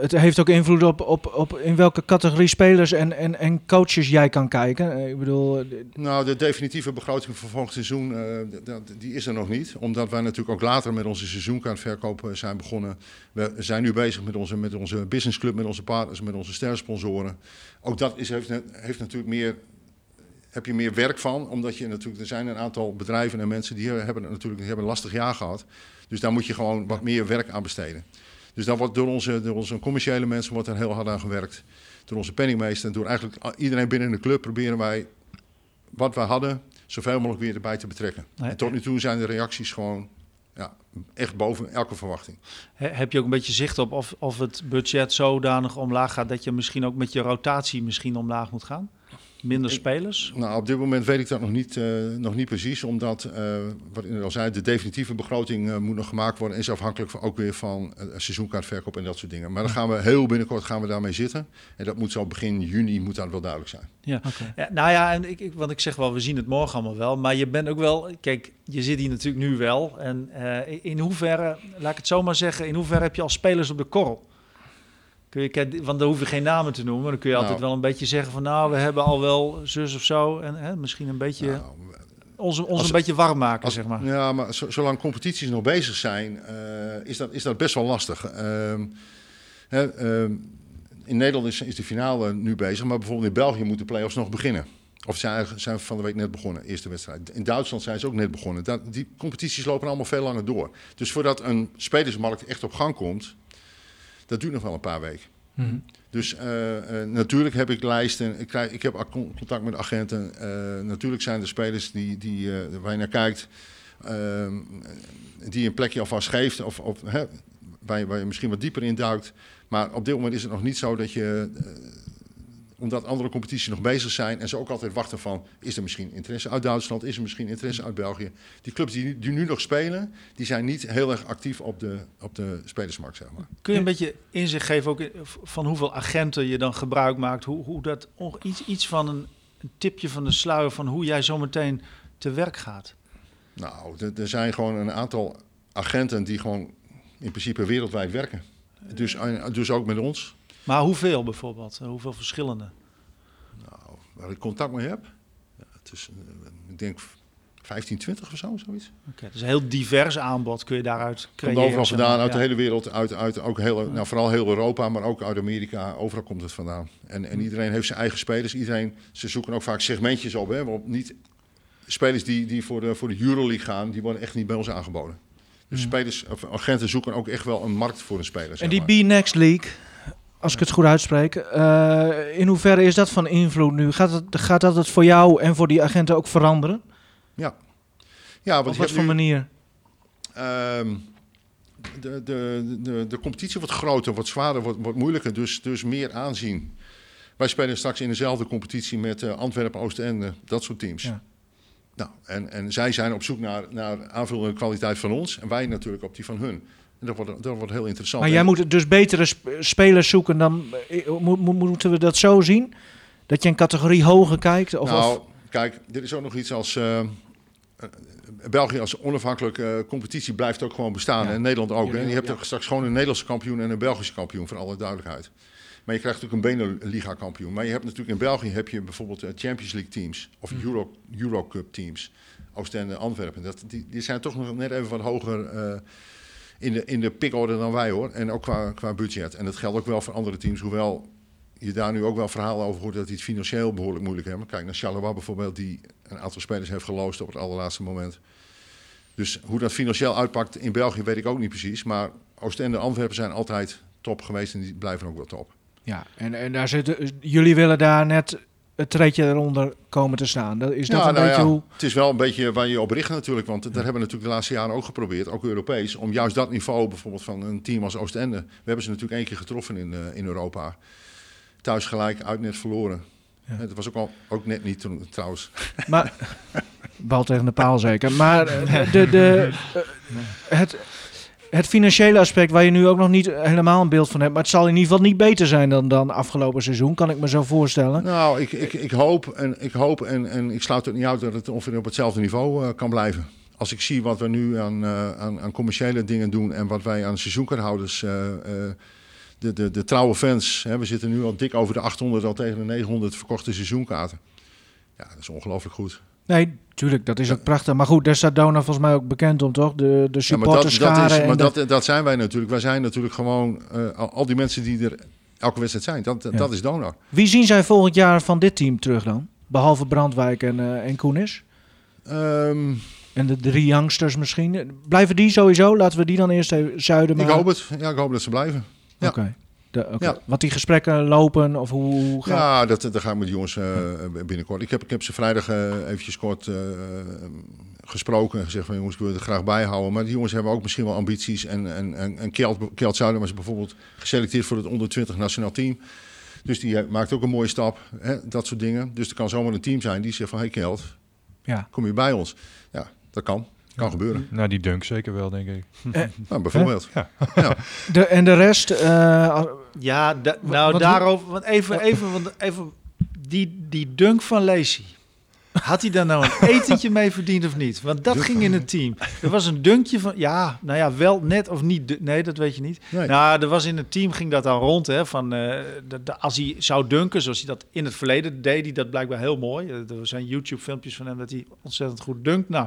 het heeft ook invloed op, op, op in welke categorie spelers en, en, en coaches jij kan kijken. Eh, Ik bedoel, eh, Nou, de definitieve begroting voor volgend seizoen, eh, die is er nog niet. Omdat wij natuurlijk ook later met onze seizoenkaartverkoop zijn begonnen. We zijn nu bezig met onze, met onze businessclub, met onze partners, met onze stersponsoren. Ook dat is, heeft, heeft natuurlijk meer, heb je meer werk van. Omdat je natuurlijk, er zijn een aantal bedrijven en mensen die hebben natuurlijk die hebben een lastig jaar gehad. Dus daar moet je gewoon wat meer werk aan besteden. Dus daar wordt door onze, door onze commerciële mensen wordt er heel hard aan gewerkt. Door onze penningmeester en door eigenlijk iedereen binnen de club proberen wij wat we hadden zoveel mogelijk weer erbij te betrekken. Nee. En tot nu toe zijn de reacties gewoon ja, echt boven elke verwachting. He- Heb je ook een beetje zicht op of, of het budget zodanig omlaag gaat dat je misschien ook met je rotatie misschien omlaag moet gaan? Minder Ik- spelers? Nou, op dit moment weet ik dat nog niet, eh, nog niet precies, omdat, eh, wat ik al zei, de definitieve begroting eh, moet nog gemaakt worden. En is afhankelijk van, ook weer van seizoenkaartverkoop en dat soort dingen. Maar dan gaan we heel binnenkort gaan we daarmee zitten. En dat moet zo begin juni moet dat wel duidelijk zijn. Ja. Oké. ja. Nou ja, en ik, ik, want ik zeg wel, we zien het morgen allemaal wel. Maar je bent ook wel, kijk, je zit hier natuurlijk nu wel. En eh, in hoeverre, laat ik het zo maar zeggen, in hoeverre heb je als spelers op de korrel? Kun je, want dan hoef je geen namen te noemen. Dan kun je altijd Nou. wel een beetje zeggen van, nou, we hebben al wel zus of zo. En hè, misschien een beetje, Nou, ons, ons als- een beetje warm maken, Als- zeg maar. Ja, maar zo- zolang competities nog bezig zijn, eh, is, dat, is dat best wel lastig. Ehm, hè, ehm, in Nederland is, is de finale nu bezig, maar bijvoorbeeld in België moeten de play-offs nog beginnen. Of zijn, zijn van de week net begonnen, eerste wedstrijd. In Duitsland zijn ze ook net begonnen. Dat, die competities lopen allemaal veel langer door. Dus voordat een spelersmarkt echt op gang komt, dat duurt nog wel een paar weken. Mhm. Dus eh, eh, natuurlijk heb ik lijsten, ik, krijg, ik heb ac- contact met agenten. Eh, natuurlijk zijn er spelers die, die, waar je naar kijkt, ehm, die een plekje alvast geeft, of, of hè, waar, je, waar je misschien wat dieper in duikt. Maar op dit moment is het nog niet zo dat je, omdat andere competities nog bezig zijn en ze ook altijd wachten van, is er misschien interesse uit Duitsland, is er misschien interesse uit België. Die clubs die, die nu nog spelen, die zijn niet heel erg actief op de, op de spelersmarkt, zeg maar. Kun je een beetje inzicht geven ook in- van hoeveel agenten je dan gebruik maakt? Hoe, hoe dat iets, iets van een, een tipje van de sluier van hoe jij zometeen te werk gaat? Nou, er- er zijn gewoon een aantal agenten die gewoon in principe wereldwijd werken. Dus, eh, dus ook met ons. Maar hoeveel bijvoorbeeld? Hoeveel verschillende? Nou, waar ik contact mee heb. Ja, het is, eh, ik denk 15, 20 of zo, zoiets. Oké, dus een heel divers aanbod kun je daaruit Komt creëren. overal zeg maar. vandaan, uit Ja. de hele wereld. Uit, uit ook heel, nou, vooral heel Europa, maar ook uit Amerika. Overal komt het vandaan. En, en iedereen heeft zijn eigen spelers. Iedereen, ze zoeken ook vaak segmentjes op. Hè, waarop niet, spelers die, die voor, de, voor de Euroleague gaan, die worden echt niet bij ons aangeboden. Dus spelers, of agenten zoeken ook echt wel een markt voor een speler. En die. B-Next League, als ik het goed uitspreek. Eh, in hoeverre is dat van invloed nu? Gaat, het, gaat dat het voor jou en voor die agenten ook veranderen? Ja, want Op wat voor nu, manier? ehm, de, de, de, de competitie wordt groter, wordt zwaarder, wordt, wordt moeilijker, dus, dus meer aanzien. Wij spelen straks in dezelfde competitie met eh, Antwerpen, Oostende, dat soort teams. Ja. Nou, en, en zij zijn op zoek naar, naar aanvullende kwaliteit van ons en wij natuurlijk op die van hun. Dat wordt, dat wordt heel interessant. Maar jij moet dus betere sp- spelers zoeken dan... eh, mo- mo- moeten we dat zo zien? Dat je een categorie hoger kijkt? Of, nou, of- kijk, er is ook nog iets als. eh, eh, België als onafhankelijke eh, competitie blijft ook gewoon bestaan. Ja. En Nederland ook. Jullie En je hebt ja. ook straks gewoon een Nederlandse kampioen en een Belgische kampioen, voor alle duidelijkheid. Maar je krijgt natuurlijk een Beneliga kampioen. Maar je hebt natuurlijk in België heb je bijvoorbeeld eh, Champions League teams of Mhm. Euro, Eurocup teams. Oostende, Antwerpen. Dat, die, die zijn toch nog net even wat hoger eh, in de, in de pickorde dan wij hoor. En ook qua, qua budget. En dat geldt ook wel voor andere teams. Hoewel je daar nu ook wel verhalen over hoort dat die het financieel behoorlijk moeilijk hebben. Kijk naar Charleroi bijvoorbeeld, die een aantal spelers heeft geloosd op het allerlaatste moment. Dus hoe dat financieel uitpakt in België weet ik ook niet precies. Maar Oostende en Antwerpen zijn altijd top geweest en die blijven ook wel top. ja, en, en daar zitten, jullie willen daar net het treedje eronder komen te staan. Dat, is dat Ja, een nou beetje ja, hoe... Het is wel een beetje waar je op richt natuurlijk. Want dat hebben we natuurlijk de laatste jaren ook geprobeerd, ook Europees. Om juist dat niveau bijvoorbeeld van een team als Oostende. We hebben ze natuurlijk één keer getroffen in, eh, in Europa. Thuis gelijk, uit net verloren. Ja. Het was ook, al, ook net niet toen, trouwens. Maar, bal tegen de paal zeker. Maar eh, de, de, eh, het, het financiële aspect waar je nu ook nog niet helemaal een beeld van hebt. Maar het zal in ieder geval niet beter zijn dan, dan afgelopen seizoen, kan ik me zo voorstellen. Nou, ik, ik, ik hoop, en, ik, hoop en, en ik sluit het niet uit dat het ongeveer op hetzelfde niveau eh, kan blijven. Als ik zie wat we nu aan, eh, aan, aan commerciële dingen doen en wat wij aan seizoenkaarthouders, eh, de, de, de trouwe fans, hè, we zitten nu al dik over de 800, al tegen de 900 verkochte seizoenkaarten. Ja, dat is ongelooflijk goed. Nee, tuurlijk, dat is ook prachtig. Maar goed, daar staat Dona volgens mij ook bekend om, toch? De, de Ja, maar dat, dat, is, maar dat, dat zijn wij natuurlijk. Wij zijn natuurlijk gewoon, eh, al, die mensen die er elke wedstrijd zijn, dat, Ja. dat is Donor. Wie zien zij volgend jaar van dit team terug dan? Behalve Brandwijk en, eh en Koenis? Ehm, En de drie youngsters misschien. Blijven die sowieso? Laten we die dan eerst even zuiden. ik maar- hoop het. Ja, ik hoop dat ze blijven. ja. Oké. De-. Ja. Wat die gesprekken lopen of hoe, hoe gaat Ja, dat, dat ga ik met jongens eh, binnenkort. Ik heb, ik heb ze vrijdag eh, eventjes kort eh, gesproken en gezegd van jongens, ik wil er graag bij houden. Maar die jongens hebben ook misschien wel ambities. En, en, en, en Kjeld, Kjeld Zuider was bijvoorbeeld geselecteerd voor het onder 20 nationaal team. Dus die maakt ook een mooie stap, hè, dat soort dingen. Dus er kan zomaar een team zijn die zegt van, hey Kjeld, Ja. kom je bij ons? Ja, dat kan. Kan gebeuren. Nou, die dunk zeker wel, denk ik. Nou, bijvoorbeeld. Ja. De, en de rest, eh, Ja, da- nou wat- daarover, want even, even, want even die, die dunk van Lacey. Had hij daar nou een etentje mee verdiend of niet? Want dat ging in het team. Er was een dunkje van, ja, nou ja, wel net of niet. Nee, dat weet je niet. Nee. Nou, er was in het team ging dat dan rond, hè, van eh, de, de- als hij zou dunken, zoals hij dat in het verleden deed, hij dat blijkbaar heel mooi. Eh, Er zijn YouTube-filmpjes van hem dat hij ontzettend goed dunkt. Nou,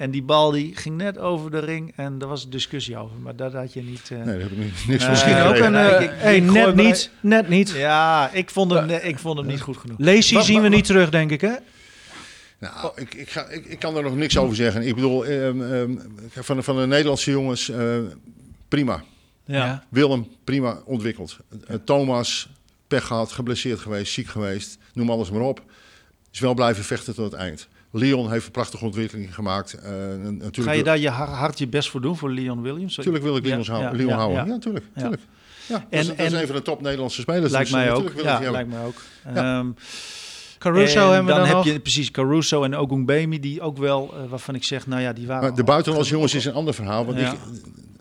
en die bal die ging net over de ring en daar was discussie over, maar dat had je niet. eh, Nee, daar heb ik ni- niks van misschien gezien. ook een... nee, eh, ik- hey, net niet, net niet. Ja, ik vond hem, ik vond hem niet goed genoeg. Lacey zien we niet terug, denk ik, hè? Nou, ik, ik, ga, ik, ik kan er nog niks over zeggen. Ik bedoel, ehm, ehm, van, de- van de Nederlandse jongens, eh, prima. Ja. Willem, prima ontwikkeld. Eh, Thomas, pech gehad, geblesseerd geweest, ziek geweest. Noem alles maar op. Is wel blijven vechten tot het eind. Leon heeft een prachtige ontwikkeling gemaakt. Eh, natuurlijk, Ga je daar je har- hard je best voor doen voor Leon Williams? Natuurlijk wil ik Leon, Ja, houden. ja, Leon ja, houden. ja. Ja, tuurlijk. Ja. tuurlijk. Ja, dat, En- is, dat is en- een van de top Nederlandse spelers. Lijkt dus mij ook. Ja, lijkt mij ook. Ja. Ehm, Caruso en hebben we dan dan, heb nog. je precies Caruso en Ogunbemi die ook wel, eh, waarvan ik zeg, nou ja, die waren... Maar de buitenlandse jongens is een ander verhaal. Want Ja.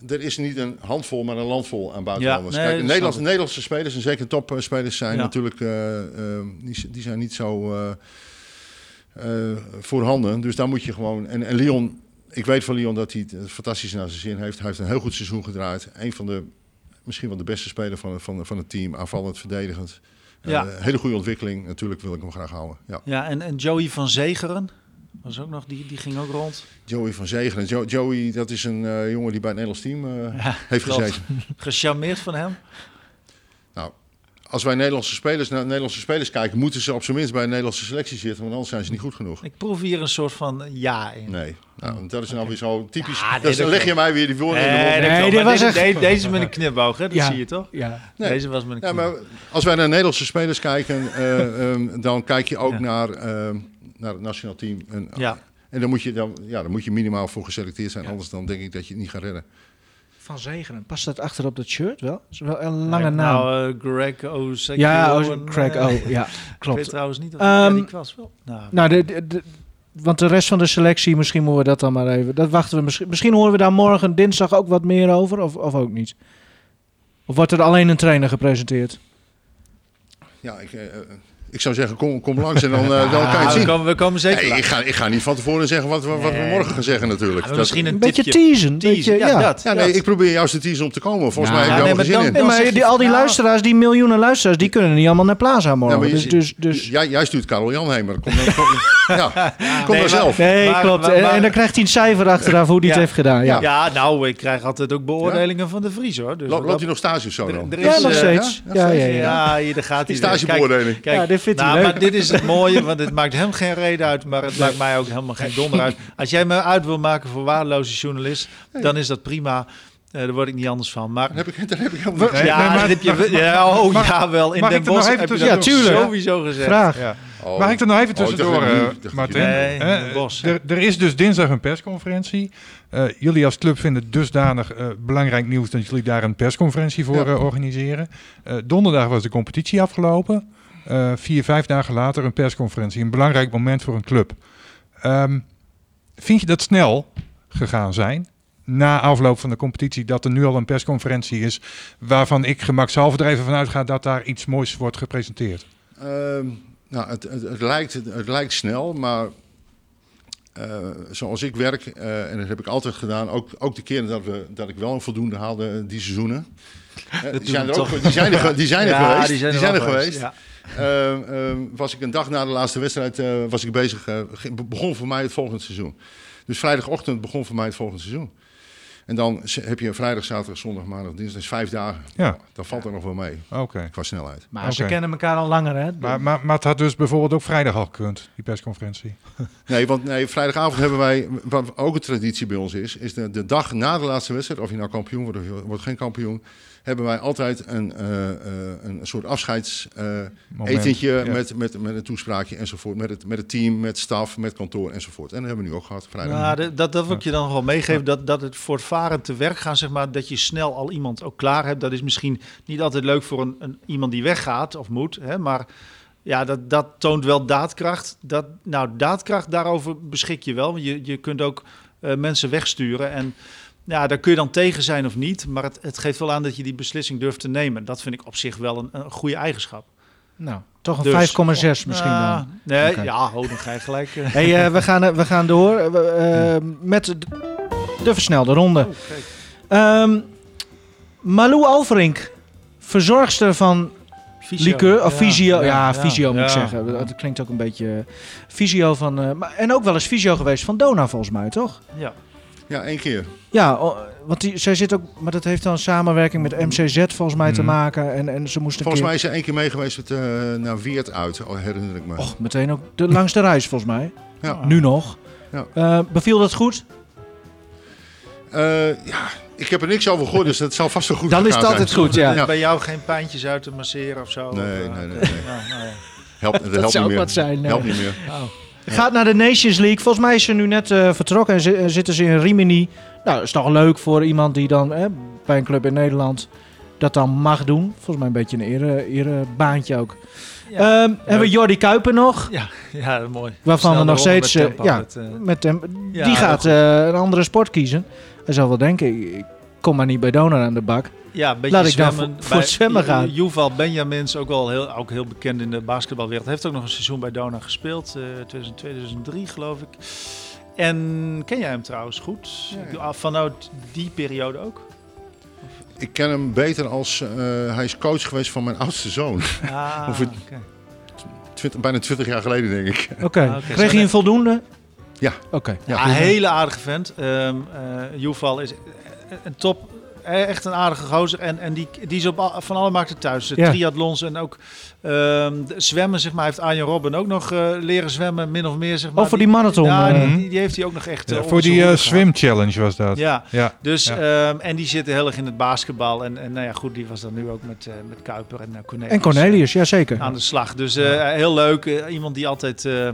ik, er is niet een handvol, maar een landvol aan buitenlanders. Ja, nee, Kijk, Nederlandse. Nederlandse spelers en zeker topspelers zijn Ja. natuurlijk eh, eh, die, die zijn niet zo eh, eh, voorhanden. Dus daar moet je gewoon. En, en Leon, ik weet van Leon dat hij het fantastisch naar zijn zin heeft. Hij heeft een heel goed seizoen gedraaid. Een van de misschien wel de beste speler van, van, van het team, aanvallend, verdedigend. Eh, Ja. hele goede ontwikkeling. Natuurlijk wil ik hem graag houden. Ja. Ja, en, en Joey van Zegeren, was ook nog, die, die ging ook rond. Joey van Zegeren. Jo- Joey, dat is een eh, jongen die bij het Nederlands team eh, Ja, heeft klopt. gezeten. Gecharmeerd van hem. Als wij Nederlandse spelers naar Nederlandse spelers kijken, moeten ze op zijn minst bij een Nederlandse selectie zitten, want anders zijn ze niet goed genoeg. Ik proef hier een soort van ja in. Nee, nou, dat is nou weer zo typisch. Dus dan leg je mij weer die woorden in de mond. Nee, dit was deze, echt- met een knipoog, hè? Dat Ja. zie je toch? Ja. Nee. Deze was met een Ja, knipoog. maar als wij naar Nederlandse spelers kijken, eh, ehm, dan kijk je ook Ja. naar, ehm, naar het nationaal team. En, Ja. en dan, moet je, dan, ja, dan moet je minimaal voor geselecteerd zijn, anders dan denk ik dat je het niet gaat redden. Van Zegenen. Past dat achter op dat shirt wel? is wel een lange naam. Nou, eh, Greg O'Sekio. ja, en, oh, Craig eh, O. Ja, Ik weet klopt. trouwens niet of Ehm, ja, die was wel. Nou, Nou, de, de, de- want de rest van de selectie, misschien moeten we dat dan maar even. Dat wachten we misschien. Misschien horen we daar morgen, dinsdag ook wat meer over, of, of ook niet. Of wordt er alleen een trainer gepresenteerd? Ja, ik, eh, ik zou zeggen, kom, kom langs en dan, eh, dan kan je we, zien. komen, we komen zeker. Nee, ik, ga, ik ga niet van tevoren zeggen wat, we- wat we morgen gaan zeggen natuurlijk. Ja, Dat- misschien een, Een beetje teasen. Teasen, beetje, ja, ja. dat. ja, nee, dat. ik probeer juist de teaser om te komen. Volgens Ja, mij heb je nee, er maar zin dan- in. Nee, maar die, al die nou- luisteraars, die miljoenen luisteraars, die kunnen niet allemaal naar Plaza morgen. je dus, ziet- dus, dus, Jij, jij stuurt Karel Jan heen, maar kom dan, kom, ja, kom nee, dan zelf. nee, Maar- klopt. maar- en, maar- en dan krijgt hij een cijfer achteraf hoe hij Ja. het heeft gedaan. Ja, Ja, nou, ik krijg altijd ook beoordelingen van de Vries, hoor. Dus Lo- wat Loopt hij nog stage of zo Er- dan? er Ja, is, nog eh, steeds. Ja, ja, ja. Ja, hier daar gaat hij. stagebeoordeling. Kijk, vindt hij nou, leuk. maar dit is het mooie, want het maakt hem geen reden uit, maar het maakt mij ook helemaal geen donder uit. Als jij me uit wil maken voor waardeloze journalist, dan is dat prima. Eh, daar word ik niet anders van. Maar heb ik, daar heb ik helemaal ja, nee, maar- heb je, ja, oh mag- ja, wel. In mag Den ik er nog Bosch even heb je Ja, tuurlijk. sowieso gezegd. Graag. Ja. Oh. Mag ik er nog even Oh, tussendoor, eh, dat je- Martin? Nee, Eh, Bosch. er, er is dus dinsdag een persconferentie. Eh, jullie als club vinden het dusdanig eh, belangrijk nieuws dat jullie daar een persconferentie voor Ja. eh, organiseren. Eh, donderdag was de competitie afgelopen. Eh, vier, vijf dagen later een persconferentie. Een belangrijk moment voor een club. Ehm, vind je dat snel gegaan zijn? Na afloop van de competitie, dat er nu al een persconferentie is. waarvan ik gemakshalve er even vanuit ga dat daar iets moois wordt gepresenteerd. Ehm, nou, het, het, het, lijkt, het, lijkt snel, maar eh, zoals ik werk, eh, en dat heb ik altijd gedaan, ook, ook de keren dat, we, dat ik wel een voldoende haalde die seizoenen. Die, zijn er ook, toch. die zijn er, ge- die zijn er Ja, geweest. die zijn er, er geweest. Ja. Ehm, ehm, was ik een dag na de laatste wedstrijd eh, was ik bezig. eh, begon voor mij het volgende seizoen. Dus vrijdagochtend begon voor mij het volgende seizoen. En dan heb je vrijdag, zaterdag, zondag, maandag, dinsdag. Dat is vijf dagen. Ja. Dan valt er nog wel mee Oké. qua snelheid. Maar ze kennen elkaar al langer, hè? Maar, maar, maar het had dus bijvoorbeeld ook vrijdag al gekund, die persconferentie. Nee, want nee, vrijdagavond hebben wij, wat ook een traditie bij ons is, is de, de dag na de laatste wedstrijd, of je nou kampioen wordt of je wordt geen kampioen, hebben wij altijd een, eh, eh, een soort afscheids eh, Ja. met, met, met een toespraakje enzovoort, met het, met het team, met staf, met kantoor enzovoort. En dat hebben we nu ook gehad, vrijdag. Nou, dat, dat, dat wil ik je dan nog wel meegeven. Dat, dat het voortvarend te werk gaan, zeg maar, dat je snel al iemand ook klaar hebt. Dat is misschien niet altijd leuk voor een, een, iemand die weggaat of moet. Hè, maar ja, dat, dat toont wel daadkracht. Dat, nou, daadkracht, daarover beschik je wel. Want je, je kunt ook eh, mensen wegsturen. En ja, daar kun je dan tegen zijn of niet. Maar het, het geeft wel aan dat je die beslissing durft te nemen. Dat vind ik op zich wel een, een goede eigenschap. Nou, toch een Dus- 5,6 misschien Ah, dan. Nee, ja, ho, dan ga je gelijk... eh. Hey, eh, we, gaan, eh, we gaan door met de, de versnelde ronde. Oh. Ehm Malou Alverink, verzorgster van Fysio. liqueur, of Ja, fysio. Ja, moet ik zeggen. Dat klinkt ook een beetje fysio van... maar, en ook wel eens fysio geweest van Dona volgens mij, toch? Ja. Ja, één keer. Ja, want die, zij zit ook... Maar dat heeft dan samenwerking met MCZ volgens mij te Mhm. maken. En, en ze moest een Volgens keer... mij is ze één keer mee geweest met, eh, naar Weert uit, oh, herinner ik me. Och, meteen ook de, langs de reis volgens mij. Ja. Nu nog. Ja. Eh, beviel dat goed? Eh, ja, ik heb er niks over gehoord, dus dat zal vast wel goed Dan is het altijd zijn. goed, ja. Ja. Bij jou geen pijntjes uit te masseren of zo? Nee, Of, nee, nee, nee. Ja, nou ja. Helpt, dat Dat helpt zou niet ook meer. wat zijn, nee. Helpt niet meer. Gaat naar de Nations League. Volgens mij is ze nu net eh, vertrokken en zi- eh, zitten ze in Rimini. Nou, dat is toch leuk voor iemand die dan eh, bij een club in Nederland dat dan mag doen. Volgens mij een beetje een ere, erebaantje ook. Ja. Ehm, hebben we Jordi Kuiper nog, Ja, ja, mooi. waarvan we nog steeds... met eh, tempo, ja, met, die gaat een andere sport kiezen. Hij zal wel denken, ik kom maar niet bij Donor aan de bak. ja, een beetje Laat ik dan zwemmen. voor- voor het zwemmen gaan. Yuval Benjamins, ook wel heel, ook heel bekend in de basketbalwereld. Heeft ook nog een seizoen bij Dona gespeeld. eh 2002, 2003 geloof ik. En ken jij hem trouwens goed? Ah, Vanuit die periode ook? Ik ken hem beter als eh, hij is coach geweest van mijn oudste zoon. Ah, bijna 20 jaar geleden, denk ik. Oké, Ah, oké, kreeg hij een voldoende? Ja. Oké. Ja, een hele aardige vent. Ehm eh Yuval is een top eh, echt een aardige gozer. En, en die, die is op al- van alle markten thuis. De Ja. triathlons en ook ehm, zwemmen, zeg maar. Heeft Arjen Robben ook nog eh, leren zwemmen, min of meer, zeg maar. Oh, voor die marathon, Ja, eh. die, die, heeft hij ook nog echt... Ja, eh, voor die eh, swim challenge was dat. Ja, Ja. dus, Ja. ehm, en die zitten heel erg in het basketbal. En, en nou ja, goed, die was dan nu ook met, eh, met Kuiper en uh, Cornelius. En Cornelius, ja zeker. eh, aan de slag. Dus eh, heel leuk. eh, iemand die altijd, eh,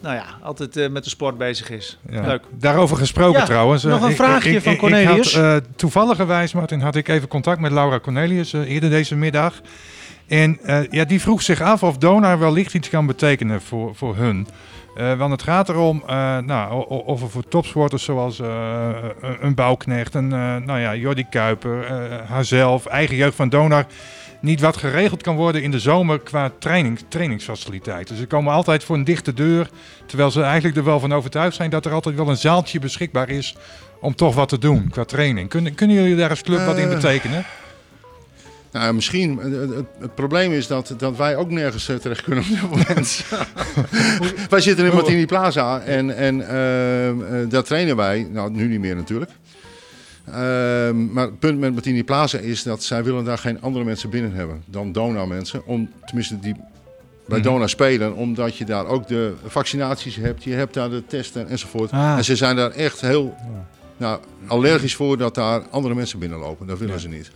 nou ja, altijd eh, met de sport bezig is. Ja. Leuk. Daarover gesproken Ja, trouwens. nog eh, een ik- vraagje ik- van Cornelius. Ik had, eh, toevalligerwijs, Martin, had ik even contact met Laura Cornelius eerder deze middag. En ja, die vroeg zich af of Donar wellicht iets kan betekenen voor, voor hun. Want het gaat erom eh, nou, of er voor topsporters zoals een- een Bouwknecht, een nou ja, Jordi Kuiper, haarzelf, eigen jeugd van Donar, niet wat geregeld kan worden in de zomer qua training, trainingsfaciliteiten. Ze komen altijd voor een dichte deur, terwijl ze eigenlijk er wel van overtuigd zijn dat er altijd wel een zaaltje beschikbaar is om toch wat te doen qua training. Kunnen, kunnen jullie daar als club wat in Eh, betekenen? Nou, misschien. Het, het- het probleem is dat, dat wij ook nergens eh, terecht kunnen op dit moment. wij zitten in Martini Plaza en, en eh, daar trainen wij. Nou, nu niet meer natuurlijk. Ehm, maar het punt met Martini Plaza is dat zij willen daar geen andere mensen binnen hebben dan Dona mensen. Om, tenminste, die bij Mhm. Dona spelen, omdat je daar ook de vaccinaties hebt. Je hebt daar de testen enzovoort. Ah. En ze zijn daar echt heel nou, allergisch voor dat daar andere mensen binnenlopen. Dat willen Ja. ze niet.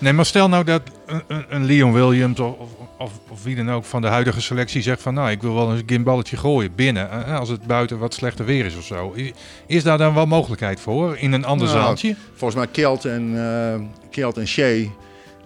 Nee, maar stel nou dat een, een- Leon Williams of, of, of, wie dan ook van de huidige selectie zegt van nou, ik wil wel een gimballetje gooien binnen. eh, Als het buiten wat slechter weer is of zo. Is daar dan wel mogelijkheid voor in een ander Nou, zaaltje? Volgens mij Kelt en, eh Kelt en Shea,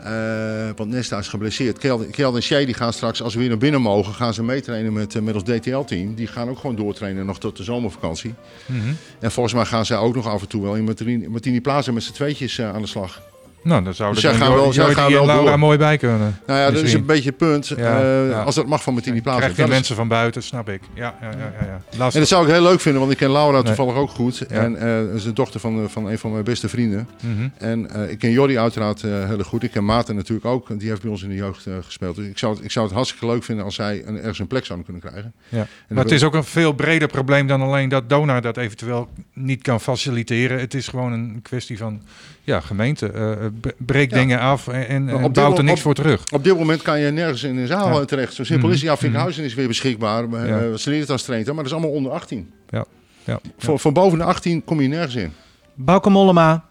eh, want Nesta is geblesseerd. Kelt, Kelt en Shea die gaan straks, als we weer naar binnen mogen, gaan ze meetrainen met, eh, met ons DTL-team. Die gaan ook gewoon doortrainen nog tot de zomervakantie. Mhm. En volgens mij gaan zij ook nog af en toe wel in Martini, Martini Plaza met z'n tweetjes eh, aan de slag. Nou, dan zou Dus dan gaan wel- gaan wel Laura door. mooi bij kunnen. Nou ja, dat is een beetje het punt. Ja, eh, ja. Als dat mag van Martini Plaza. Krijg je is- mensen van buiten, snap ik. Ja, ja, ja, ja, ja. En dat zou ik heel leuk vinden, want ik ken Laura Nee. toevallig ook goed. En dat is de dochter van, eh, van een van mijn beste vrienden. Mhm. En ik ken Jordi uiteraard heel goed. Ik ken Maarten natuurlijk ook. Die heeft bij ons in de jeugd gespeeld. Dus ik zou, het, ik zou het hartstikke leuk vinden als zij een, ergens een plek zouden kunnen krijgen. Ja. En Maar het is ook een veel breder probleem dan alleen dat Donar dat eventueel niet kan faciliteren. Het is gewoon een kwestie van ja, gemeente. Eh, bre- breek Ja. dingen af en, bouwt er niks op- voor terug. Op dit moment kan je nergens in een zaal Ja. eh, terecht. Zo simpel Mhm. is het. Ja, Vinkhuizen is weer beschikbaar. Ja. Uh, Sanitas traint, maar dat is allemaal onder 18. Ja. Ja. Voor, voor boven de 18 kom je nergens in. Bauke Mollema,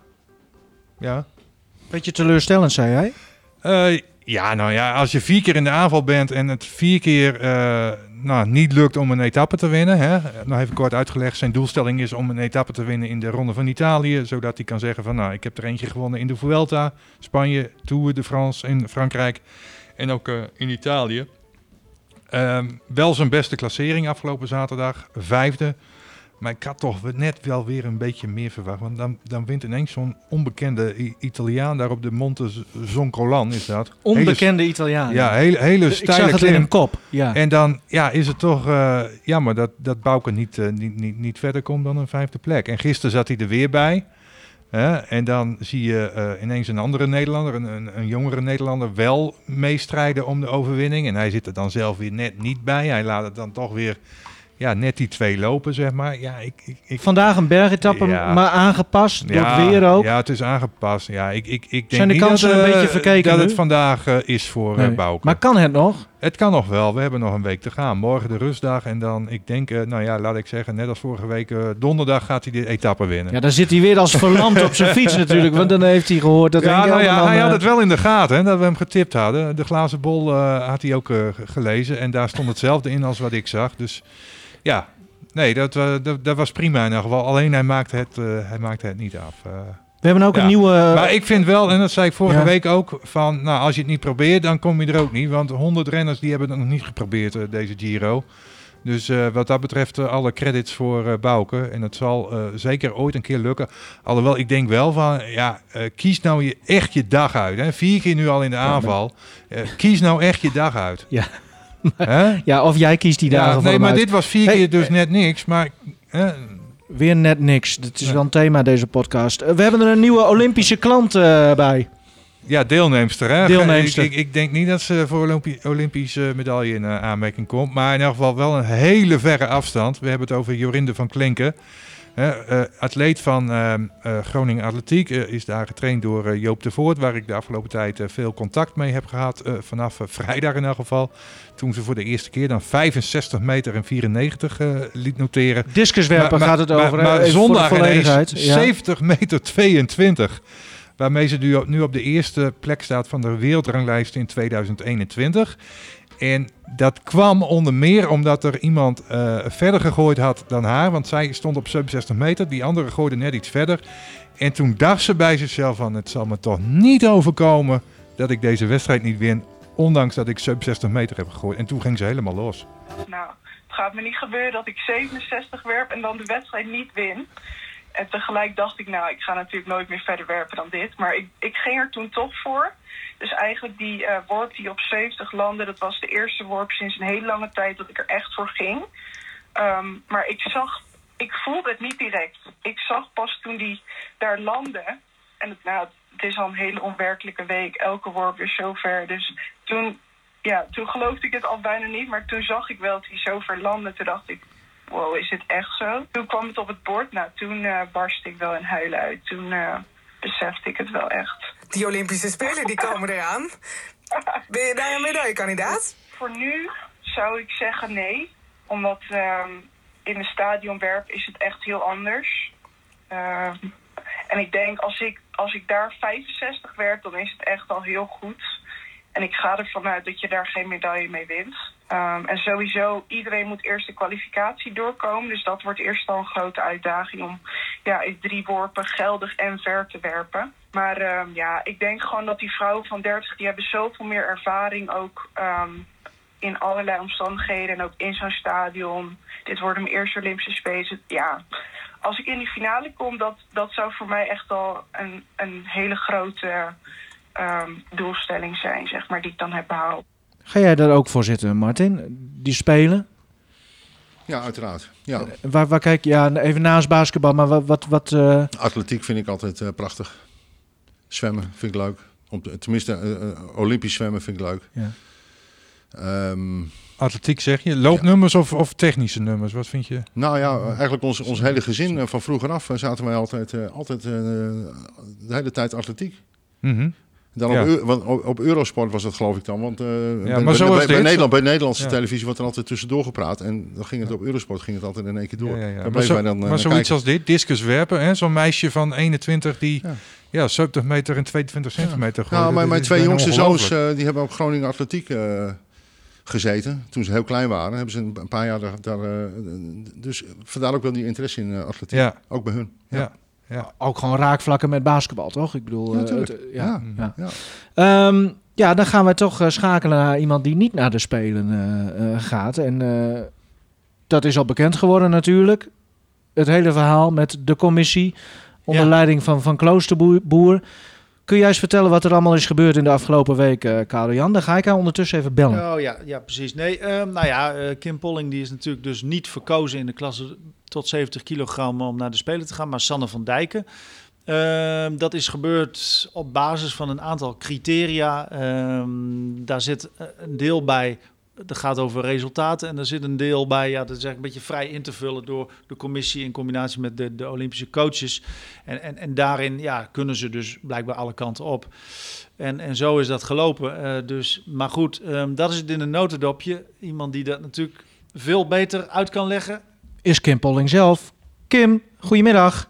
Ja. beetje teleurstellend zei hij. Eh, ja, nou ja, als je vier keer in de aanval bent en het vier keer eh, nou, niet lukt om een etappe te winnen. Hè? Nou even kort uitgelegd, zijn doelstelling is om een etappe te winnen in de Ronde van Italië. Zodat hij kan zeggen van nou, ik heb er eentje gewonnen in de Vuelta, Spanje, Tour de France in Frankrijk en ook eh, in Italië. Ehm, wel zijn beste klassering afgelopen zaterdag, vijfde. Maar ik had toch net wel weer een beetje meer verwacht. Want dan, dan wint ineens zo'n onbekende I- Italiaan daar op de Monte Z- Zoncolan is dat. Onbekende Italiaan. Ja, hele, hele ik steile zag het in een kop. Ja. En dan ja, is het toch eh, jammer dat, dat Bouke niet, eh, niet, niet, niet verder komt dan een vijfde plek. En gisteren zat hij er weer bij. En dan zie je eh, ineens een andere Nederlander, een, een, een jongere Nederlander, wel meestrijden om de overwinning. En hij zit er dan zelf weer net niet bij. Hij laat het dan toch weer ja, net die twee lopen, zeg maar. Ja, ik, ik, ik, Vandaag een bergetappe, Ja. maar aangepast door ja, het weer ook. Ja, het is aangepast. Ja, ik, ik, ik denk Zijn de niet kansen dat, een eh, beetje verkeken dat nu? het vandaag eh, is voor Nee. eh Bouke. Maar kan het nog? Het kan nog wel. We hebben nog een week te gaan. Morgen de rustdag. En dan, ik denk, nou ja, laat ik zeggen, net als vorige week, donderdag gaat hij de etappe winnen. Ja, dan zit hij weer als verlamd op zijn fiets natuurlijk. Want dan heeft hij gehoord dat Ja, nou ja, Elderman, hij had het wel in de gaten, hè, dat we hem getipt hadden. De glazen bol had hij ook ge- gelezen. En daar stond hetzelfde in als wat ik zag. Dus ja, nee, dat, wa- dat, dat was prima in ieder geval. Alleen hij maakte het, eh, hij maakte het niet af. eh. We hebben ook Ja. een nieuwe... Maar ik vind wel, en dat zei ik vorige Ja. week ook, van nou, als je het niet probeert, dan kom je er ook niet. Want 100 renners die hebben het nog niet geprobeerd, eh, deze Giro. Dus eh, wat dat betreft eh, alle credits voor eh Bouke. En het zal eh, zeker ooit een keer lukken. Alhoewel, ik denk wel van, ja, eh, kies nou je, echt je dag uit. Hè? Vier keer nu al in de aanval. Eh, kies nou echt je dag uit. Ja. Ja, of jij kiest die dagen Ja, nee, maar uit. dit was vier Hey, keer dus net niks. Maar Weer net niks. Dat is Ja. wel een thema deze podcast. Eh, we hebben er een nieuwe Olympische klant eh, bij. Ja, deelnemster. Hè? Deelnemster. Ik, ik, ik denk niet dat ze voor Olympi Olympische medaille in eh, aanmerking komt. Maar in elk geval wel een hele verre afstand. We hebben het over Jorinde van Klinken. Eh, atleet van ehm, eh, Groningen Atletiek eh, is daar getraind door Joop de Voort, waar ik de afgelopen tijd veel contact mee heb gehad. eh, vanaf vrijdag in elk geval. Toen ze voor de eerste keer dan 65 meter en 94 eh, liet noteren. Discuswerpen Maar- gaat het maar- over. Maar, de zondag ineens volledigheid. Ja. 70 meter 22. Waarmee ze nu op de eerste plek staat van de wereldranglijst in 2021. En dat kwam onder meer omdat er iemand eh, verder gegooid had dan haar. Want zij stond op 67 meter. Die andere gooide net iets verder. En toen dacht ze bij zichzelf van... het zal me toch niet overkomen dat ik deze wedstrijd niet win. Ondanks dat ik 67 meter heb gegooid. En toen ging ze helemaal los. Nou, het gaat me niet gebeuren dat ik 67 werp en dan de wedstrijd niet win. En tegelijk dacht ik, nou, ik ga natuurlijk nooit meer verder werpen dan dit. Maar ik, ik ging er toen toch voor. Dus eigenlijk die eh, worp die op 70 landde, dat was de eerste worp sinds een hele lange tijd dat ik er echt voor ging. Ehm, maar ik zag, ik voelde het niet direct. Ik zag pas toen die daar landde. En het, nou, het is al een hele onwerkelijke week. Elke worp is zo ver. Dus toen ja, toen geloofde ik het al bijna niet. Maar toen zag ik wel dat hij zo ver landde. Toen dacht ik, wow, is het echt zo? Toen kwam het op het bord. Nou, toen eh barstte ik wel in huilen uit. Toen eh, besefte ik het wel echt. Die Olympische Spelen die komen eraan. Ben je daar een medaillekandidaat? Voor nu zou ik zeggen nee. Omdat ehm, in de stadionwerp is het echt heel anders. Ehm, en ik denk als ik, als ik daar 65 werd, dan is het echt al heel goed. En ik ga ervan uit dat je daar geen medaille mee wint. Ehm, en sowieso, iedereen moet eerst de kwalificatie doorkomen. Dus dat wordt eerst al een grote uitdaging om ja, in drie worpen geldig en ver te werpen. Maar ehm, ja, ik denk gewoon dat die vrouwen van 30, die hebben zoveel meer ervaring ook ehm, in allerlei omstandigheden. En ook in zo'n stadion. Dit worden mijn eerste Olympische Spelen. Ja, als ik in die finale kom, dat, dat zou voor mij echt al een, een hele grote ehm, doelstelling zijn, zeg maar, die ik dan heb behaald. Ga jij daar ook voor zitten, Martin? Die spelen? Ja, uiteraard. Ja. Waar, waar kijk je? Ja, even naast basketbal, maar wat... wat, wat eh, Atletiek vind ik altijd eh, prachtig. Zwemmen vind ik leuk. Om te- tenminste, eh, eh, Olympisch zwemmen vind ik leuk. Ja. Ehm, Atletiek zeg je. Loopnummers of, of technische nummers? Wat vind je? nou ja, eigenlijk ons, ons hele gezin eh, van vroeger af eh, zaten wij altijd, eh, altijd eh, de hele tijd atletiek. Mhm. Dan Ja. op, want op, Eurosport was dat geloof ik dan. Want eh, bij, maar bij-. Nederland, bij Nederlandse Ja. televisie wordt er altijd tussendoor gepraat. En dan ging het op Eurosport ging het altijd in één keer door. Ja, ja, ja. Daar Maar, bleven zo- wij dan eh, maar zoiets kijken. als dit, discus werpen, hè? zo'n meisje van 21 die ja. Ja. 70 meter en 22 centimeter gooit. Ja, Dat mijn, mijn twee jongste zoons eh, die hebben op Groningen Atletiek eh, gezeten. Toen ze heel klein waren. Hebben ze een, paar jaar daar... daar eh, dus vandaar ook wel die interesse in eh, atletiek. Ja, Ook bij hun. ja, ja. ook gewoon raakvlakken met basketbal, toch? Ik bedoel... Ja, eh, het- Ja, ja. ja. Ehm, ja, dan gaan we toch eh, schakelen naar iemand die niet naar de Spelen eh, eh, gaat. En eh, dat is al bekend geworden natuurlijk. Het hele verhaal met de commissie onder Ja. leiding van Van Kloosterboer. Kun jij eens vertellen wat er allemaal is gebeurd in de afgelopen week, eh Karel Jan? Dan ga ik haar ondertussen even bellen. Oh ja, ja precies. Nee, ehm, nou ja, eh, Kim Polling die is natuurlijk dus niet verkozen in de klasse tot 70 kilogram om naar de Spelen te gaan, maar Sanne van Dijken. Ehm, dat is gebeurd op basis van een aantal criteria. Ehm, daar zit een deel bij, dat gaat over resultaten. En er zit een deel bij, ja, dat is eigenlijk een beetje vrij in te vullen door de commissie in combinatie met de, de Olympische coaches. En, en, en daarin ja, kunnen ze dus blijkbaar alle kanten op. En, en zo is dat gelopen. Eh, dus, maar goed, ehm, dat is het in een notendopje. Iemand die dat natuurlijk veel beter uit kan leggen. Is Kim Polling zelf. Kim, goedemiddag.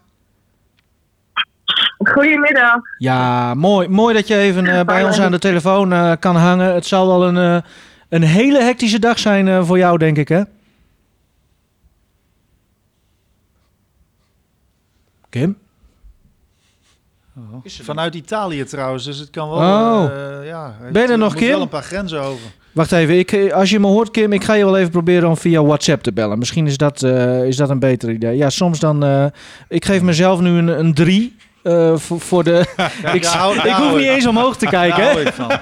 Goedemiddag. Ja, mooi, mooi dat je even eh, bij ons aan de telefoon eh, kan hangen. Het zal wel een, een hele hectische dag zijn eh, voor jou, denk ik, hè? Kim? Oh. Vanuit Italië trouwens, dus het kan wel. Oh. Eh, ja, ben er nog, Kim? wel een paar grenzen over. Wacht even, ik, eh, als je me hoort, Kim, ik ga je wel even proberen om via WhatsApp te bellen. Misschien is dat, is dat een beter idee. Ja, soms dan. Ik geef mezelf nu een 3. Eh, voor, de. Ik, ik, hoef niet eens omhoog te kijken.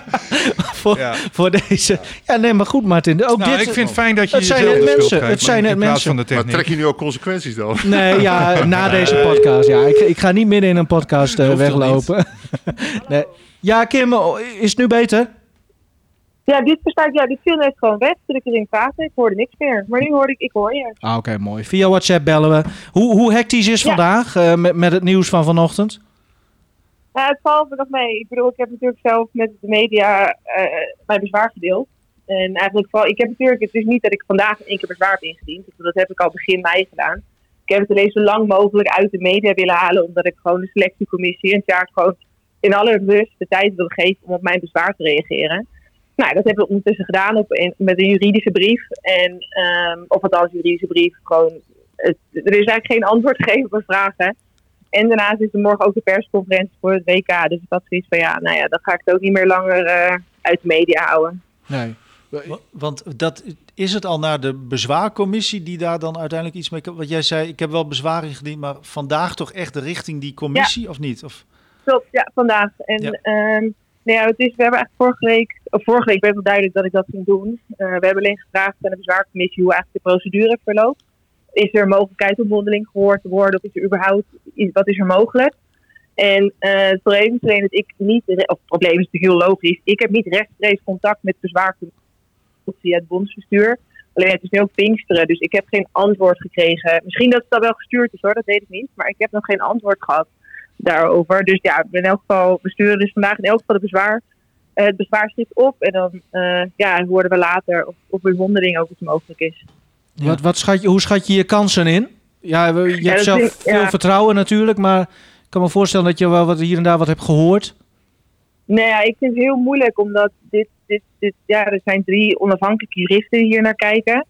Voor, ja. voor deze. Ja, nee, maar goed, Martin. Ook nou, dit, ik vind het fijn dat je. Het zijn net mensen. Krijgt, het zijn net mensen. Maar trek je nu ook consequenties dan? Nee, ja, na deze podcast. Ja, ik, ik ga niet midden in een podcast eh, weglopen. nee. Ja, Kim, oh, is het nu beter? Ja, dit bestaat, ja, dit viel net gewoon weg toen ik erin praatte. Ik hoorde niks meer. Maar nu hoorde ik, ik hoor je. Ah, Oké, mooi. Via WhatsApp bellen we. Hoe, hoe hectisch is Ja. vandaag eh, met, met het nieuws van vanochtend? Nou, het valt me nog mee. Ik bedoel, ik heb natuurlijk zelf met de media eh, mijn bezwaar gedeeld. En eigenlijk vooral, ik heb natuurlijk, het is niet dat ik vandaag in één keer bezwaar heb ingediend. Dat heb ik al begin mei gedaan. Ik heb het alleen zo lang mogelijk uit de media willen halen, omdat ik gewoon de selectiecommissie het jaar gewoon in alle rust de tijd wil geven om op mijn bezwaar te reageren. Nou, dat hebben we ondertussen gedaan op, in- met een juridische brief. En, ehm, of althans, juridische brief. Gewoon, het, er is eigenlijk geen antwoord gegeven op mijn vragen. En daarnaast is er morgen ook de persconferentie voor het WK. Dus ik had zoiets van, ja, nou ja, dan ga ik het ook niet meer langer eh, uit de media houden. Nee. Wa- Want dat is het al naar de bezwaarcommissie die daar dan uiteindelijk iets mee kan. Wat jij zei, ik heb wel bezwaar ingediend, maar vandaag toch echt richting die commissie of niet? Of, Klopt, ja, vandaag. En Ja. ehm, nou ja, het is, we hebben eigenlijk vorige week, of vorige week werd wel duidelijk dat ik dat ging doen. Eh, we hebben alleen gevraagd aan de bezwaarcommissie hoe eigenlijk de procedure verloopt. Is er mogelijkheid om mondeling gehoord te worden? Of is er überhaupt, iets- wat is er mogelijk? En eh, het probleem is alleen dat ik niet, of het probleem is natuurlijk heel logisch, ik heb niet rechtstreeks contact met bezwaarcommissie via het bondsbestuur. Alleen het is nu ook Pinksteren, dus ik heb geen antwoord gekregen. Misschien dat het al wel gestuurd is hoor, dat weet ik niet. Maar ik heb nog geen antwoord gehad daarover. Dus ja, in elk geval, we sturen dus vandaag in elk geval de bezwaar, eh, het bezwaarschrift op. En dan eh, ja, horen we later of, of een mondeling ook iets mogelijk is. Ja. Wat, wat schat je, hoe schat je je kansen in? Ja, je hebt zelf veel ja. vertrouwen natuurlijk, maar ik kan me voorstellen dat je wel wat hier en daar wat hebt gehoord. Nou ja, ik vind het heel moeilijk omdat dit, dit, dit, ja, er zijn drie onafhankelijke juristen die hier naar kijken.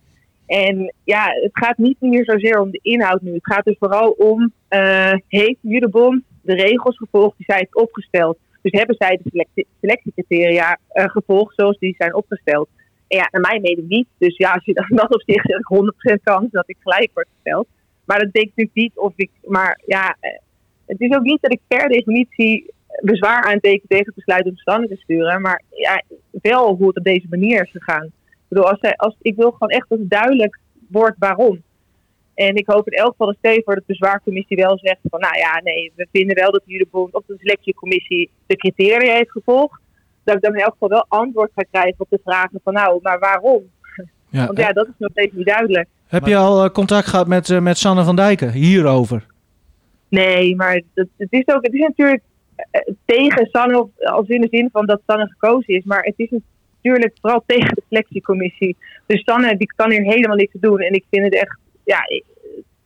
En ja, het gaat niet meer zozeer om de inhoud nu. Het gaat dus vooral om, eh, heeft Judebond de regels gevolgd die zij heeft opgesteld? Dus hebben zij de selectie- selectiecriteria eh, gevolgd zoals die zijn opgesteld? En ja, naar mijn mening niet. Dus ja, als je dan dat op zich zegt, 100% kans dat ik gelijk word gesteld. Maar dat ik natuurlijk niet of ik, maar ja, eh, het is ook niet dat ik per definitie bezwaar aanteken tegen het besluit om standen te sturen. Maar ja, wel hoe het op deze manier is gegaan. Ik bedoel, als zij, als, ik wil gewoon echt dat het duidelijk wordt waarom. En ik hoop in elk geval dat dat de bezwaarcommissie wel zegt van nou ja, nee, we vinden wel dat de bond of de selectiecommissie de criteria heeft gevolgd. Dat ik dan in elk geval wel antwoord ga krijgen op de vragen van nou, maar waarom? Ja. Want ja, dat is nog steeds niet duidelijk. Heb je al eh, contact gehad met, eh, met Sanne van Dijken hierover? Nee, maar het, is ook, het is natuurlijk eh, tegen Sanne, als in de zin van dat Sanne gekozen is. Maar het is natuurlijk vooral tegen de selectiecommissie. Dus Sanne die kan hier helemaal niks te doen. En ik vind het echt, ja, ik,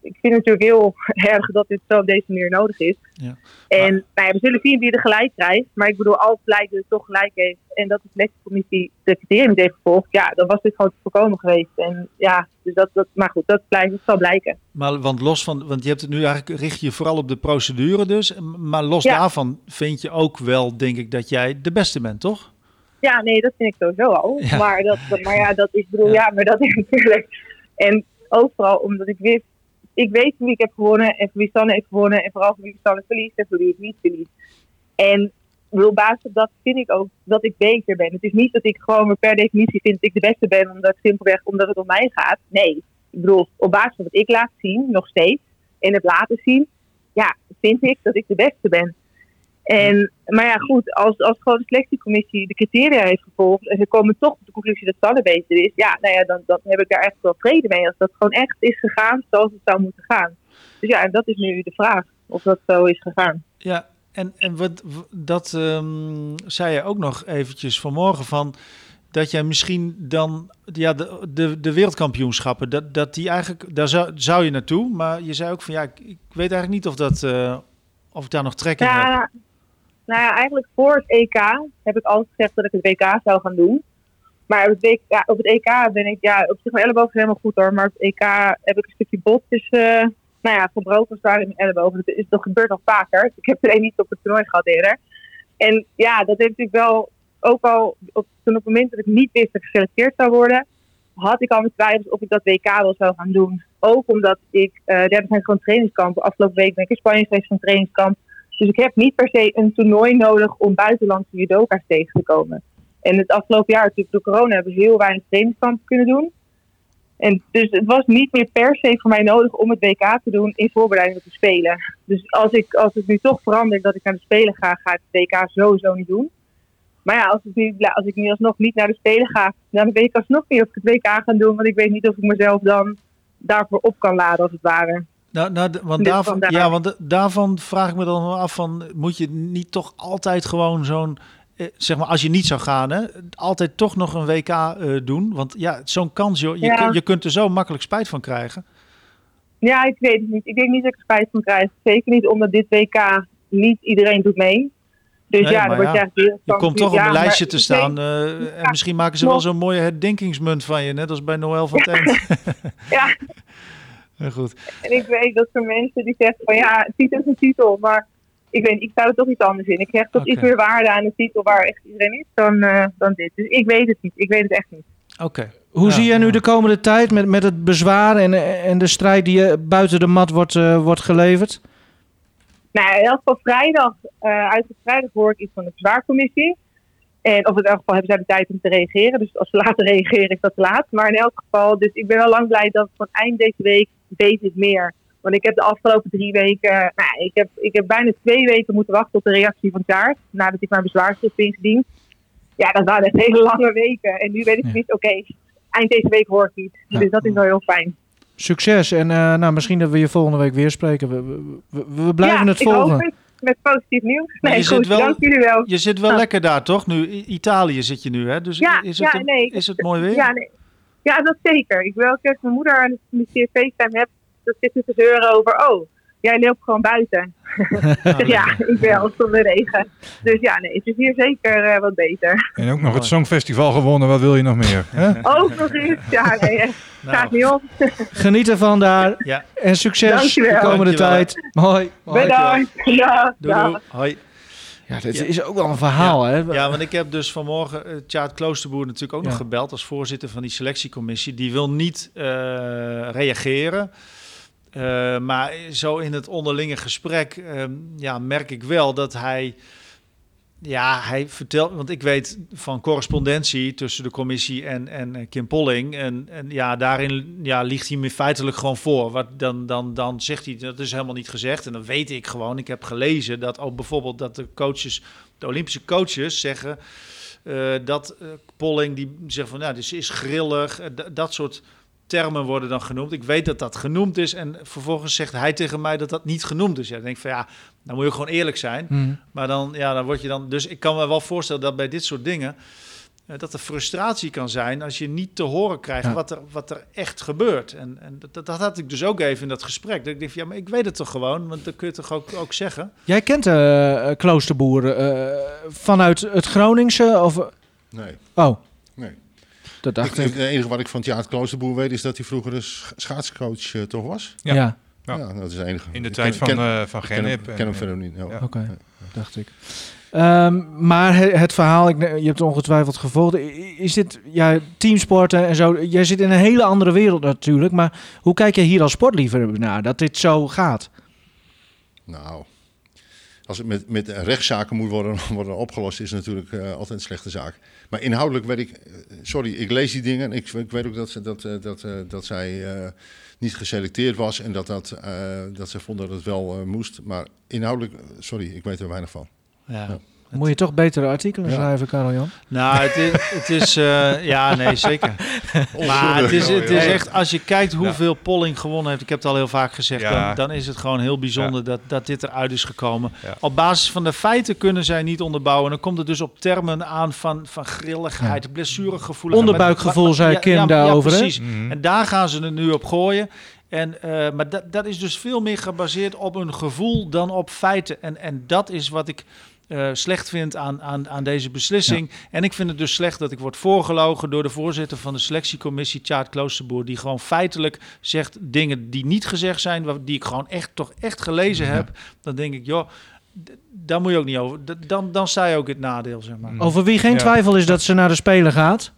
ik vind het natuurlijk heel erg dat dit zo op deze manier nodig is. Ja. En nou ja, we zullen zien wie er gelijk krijgt. Maar ik bedoel, als dat het toch gelijk heeft en dat de selectiecommissie de criteria heeft gevolgd, ja, dan was dit gewoon te voorkomen geweest. En ja, dus dat, dat, maar goed, dat, blijkt, dat zal blijken. maar want los van, want je hebt het nu eigenlijk richt je vooral op de procedure dus, maar los Ja. daarvan vind je ook wel, denk ik, dat jij de beste bent, toch? Ja, nee, dat vind ik sowieso al. Maar, dat, maar ja, dat is, bedoel, Ja. ja. maar dat is natuurlijk. En ook vooral omdat ik wist, ik weet wie ik heb gewonnen en voor wie Sanne heeft gewonnen en vooral voor wie Sanne verliest en voor wie ik niet verlies. En op basis op dat vind ik ook dat ik beter ben. Het is niet dat ik gewoon per definitie vind dat ik de beste ben omdat simpelweg omdat het om mij gaat. Nee, ik bedoel, op basis van wat ik laat zien, nog steeds, en heb laten zien, ja, vind ik dat ik de beste ben. En, maar ja, goed, als, als gewoon de selectiecommissie de criteria heeft gevolgd en ze komen toch tot de conclusie dat Sanne beter is, ja, nou ja, dan, dan heb ik daar echt wel vrede mee. Als dat gewoon echt is gegaan zoals het zou moeten gaan. Dus ja, en dat is nu de vraag of dat zo is gegaan. Ja, en, en wat, dat ehm, zei je ook nog eventjes vanmorgen van dat jij misschien dan ja, de, de, de wereldkampioenschappen, dat, dat die eigenlijk, daar zou, zou je naartoe, maar je zei ook van ja, ik, ik weet eigenlijk niet of, dat, eh, of ik daar nog trek in heb. Nou ja, eigenlijk voor het EK heb ik altijd gezegd dat ik het WK zou gaan doen. Maar op het, EK ben ik, ja, op zich mijn elleboog is helemaal goed hoor. Maar op het EK heb ik een stukje bot tussen, eh, nou ja, gebroken ware in mijn elleboog. Dat, is, dat gebeurt al vaker. Ik heb alleen niet op het toernooi gehad eerder. En ja, dat heeft natuurlijk wel, ook al op, toen op het moment dat ik niet wist dat ik geselecteerd zou worden, had ik al mijn twijfels of ik dat WK wel zou gaan doen. Ook omdat ik, eh er zijn gewoon trainingskampen. Afgelopen week ben ik in Spanje geweest van trainingskamp. Dus ik heb niet per se een toernooi nodig om buitenlandse judoka's tegen te komen. En het afgelopen jaar, natuurlijk door corona, hebben we heel weinig trainingskampen kunnen doen. En dus het was niet meer per se voor mij nodig om het WK te doen in voorbereiding op de Spelen. Dus als, ik, als het nu toch verandert dat ik naar de Spelen ga, ga ik het WK sowieso niet doen. Maar ja, als ik, nu, als ik nu alsnog niet naar de Spelen ga, dan weet ik alsnog niet of ik het WK ga doen. Want ik weet niet of ik mezelf dan daarvoor op kan laden, als het ware. Nou, nou, want, Dus daarvan, vandaar. ja, want daarvan vraag ik me dan af van, moet je niet toch altijd gewoon zo'n, eh, zeg maar, als je niet zou gaan, hè, altijd toch nog een WK eh, doen? Want ja, zo'n kans, joh, je, Ja. kun- je kunt er zo makkelijk spijt van krijgen. Ja, ik weet het niet. Ik denk niet dat ik spijt van krijg. Zeker niet omdat dit WK niet iedereen doet mee. Dus Nee, ja, dan word je ja, Je komt toch op een lijstje te staan. eh, en misschien maken ze wel zo'n mooie herdenkingsmunt van je, net als bij Noël van Tent. Ja, Ja, goed. en ik weet dat er mensen die zeggen van ja, het titel is een titel, maar ik weet, ik sta er toch iets anders in. Ik hecht toch iets meer waarde aan een titel waar echt iedereen is dan, eh, dan dit. Dus ik weet het niet. Ik weet het echt niet. Oké. Hoe Ja, zie jij nu ja. de komende tijd met, met het bezwaar en, en de strijd die je buiten de mat wordt, eh, wordt geleverd? Nou, in elk geval vrijdag, eh uit de vrijdag hoor ik iets van de bezwaarcommissie. En of in elk geval hebben zij de tijd om te reageren. Dus als ze later reageren is dat te laat. Maar in elk geval, dus ik ben wel lang blij dat van eind deze week weet ik meer. Want ik heb de afgelopen drie weken, nou, ik heb, ik heb bijna twee weken moeten wachten op de reactie van Taart. Nadat ik mijn bezwaarschrift heb ingediend. Ja, dat waren echt hele lange weken. En nu weet ik Ja. niet, oké, eind deze week hoor ik iets. Ja. Dus dat is wel heel fijn. Succes en eh, nou, misschien dat we je volgende week weer spreken. We, we, we- we blijven ja, het ik hoop volgen. het. Met positief nieuws. Nee, je zit goed, wel- dank jullie wel. Je zit wel Ja. lekker daar, toch? Nu, Italië zit je nu, hè? Dus Ja, is, het ja, een- nee. is het mooi weer? Ja, nee. Ja, dat zeker. Ik wil ook als mijn moeder aan de FaceTime heb, dat zit ze te zeuren over, oh, jij loopt gewoon buiten. Dus ja, ik wel, zonder regen. Dus ja, nee, het is hier zeker eh, wat beter. En ook nog het Songfestival gewonnen, wat wil je nog meer? Hè? Ook nog eens, ja, nee, echt, Nou, gaat niet om. Geniet ervan daar Ja, en succes Dankjewel. de komende Dankjewel. tijd. Hoi. Hoi. Bedankt. Ja, doei, ja. doei. Hoi. Ja, dit Ja. is ook wel een verhaal, hè? Ja, want ik heb dus vanmorgen uh, Tjaat Kloosterboer natuurlijk ook Ja. nog gebeld als voorzitter van die selectiecommissie. Die wil niet eh, reageren. Eh, maar zo in het onderlinge gesprek ehm, ja, merk ik wel dat hij. Ja, hij vertelt. Want ik weet van correspondentie tussen de commissie en, en eh, Kim Polling. En, en ja, daarin ja, ligt hij me feitelijk gewoon voor. Wat dan, dan, dan zegt hij dat is helemaal niet gezegd. En dan weet ik gewoon. Ik heb gelezen dat ook bijvoorbeeld dat de coaches, de Olympische coaches zeggen. eh, dat eh, Polling die zegt van nou, dus is grillig. dat soort termen worden dan genoemd. Ik weet dat dat genoemd is. En vervolgens zegt hij tegen mij dat dat niet genoemd is. Ja, dan denk ik van ja, dan moet je gewoon eerlijk zijn. Hm. Maar dan, ja, dan word je dan. Dus ik kan me wel voorstellen dat bij dit soort dingen. eh, dat er frustratie kan zijn als je niet te horen krijgt Ja. wat, er, wat er echt gebeurt. En, en dat, dat had ik dus ook even in dat gesprek. Dat ik dacht, van, ja, maar ik weet het toch gewoon, want dat kun je toch ook, ook zeggen. Jij kent eh eh, Kloosterboer eh, vanuit het Groningse? Of... Nee. Oh. Dat dacht Ik, het enige wat ik van Tjaat Kloosterboer weet is dat hij vroeger een sch- schaatscoach eh, toch was. Ja. Ja, Ja. Dat is het enige. In de Ik tijd ken- van, ken- eh van ik ken hem- en, ken hem eh, verder niet. ja. ja. oké. Dacht ik. Ehm, maar he- het verhaal, ik, je hebt het ongetwijfeld gevolgd. Is dit ja, teamsporten en zo? Jij zit in een hele andere wereld natuurlijk. Maar hoe kijk je hier als sportliefhebber naar dat dit zo gaat? Nou, als het met, met rechtszaken moet worden, worden opgelost, is het natuurlijk eh, altijd een slechte zaak. Maar inhoudelijk weet ik, eh, sorry, ik lees die dingen. Ik, ik weet ook dat, ze, dat, eh, dat, eh, dat zij niet geselecteerd was en dat, dat, dat ze vonden dat het wel moest. Maar inhoudelijk, sorry, ik weet er weinig van. Ja. Moet je toch betere artikelen Ja. schrijven, Karel-Jan? Nou, het is, het is eh, ja, nee, zeker. Maar het is, het is echt, als je kijkt hoeveel Polling gewonnen heeft, ik heb het al heel vaak gezegd, Ja. dan, dan is het gewoon heel bijzonder dat, dat dit eruit is gekomen. Ja. Op basis van de feiten kunnen zij niet onderbouwen. En dan komt het dus op termen aan van, van grilligheid, blessuregevoel. Onderbuikgevoel, zei Kim daarover, hè? precies. Mhm. En daar gaan ze het nu op gooien. En, eh, maar dat, dat is dus veel meer gebaseerd op een gevoel dan op feiten. En, en dat is wat ik eh, slecht vind aan, aan, aan deze beslissing. En ik vind het dus slecht dat ik word voorgelogen door de voorzitter van de selectiecommissie, Tjaat Kloosterboer, die gewoon feitelijk zegt dingen die niet gezegd zijn, wat- die ik gewoon echt toch echt gelezen heb. Dan denk ik, joh, daar moet je ook niet over. Dan, dan sta je ook het nadeel, zeg maar. Over wie geen Ja. twijfel is dat ze naar de Spelen gaat?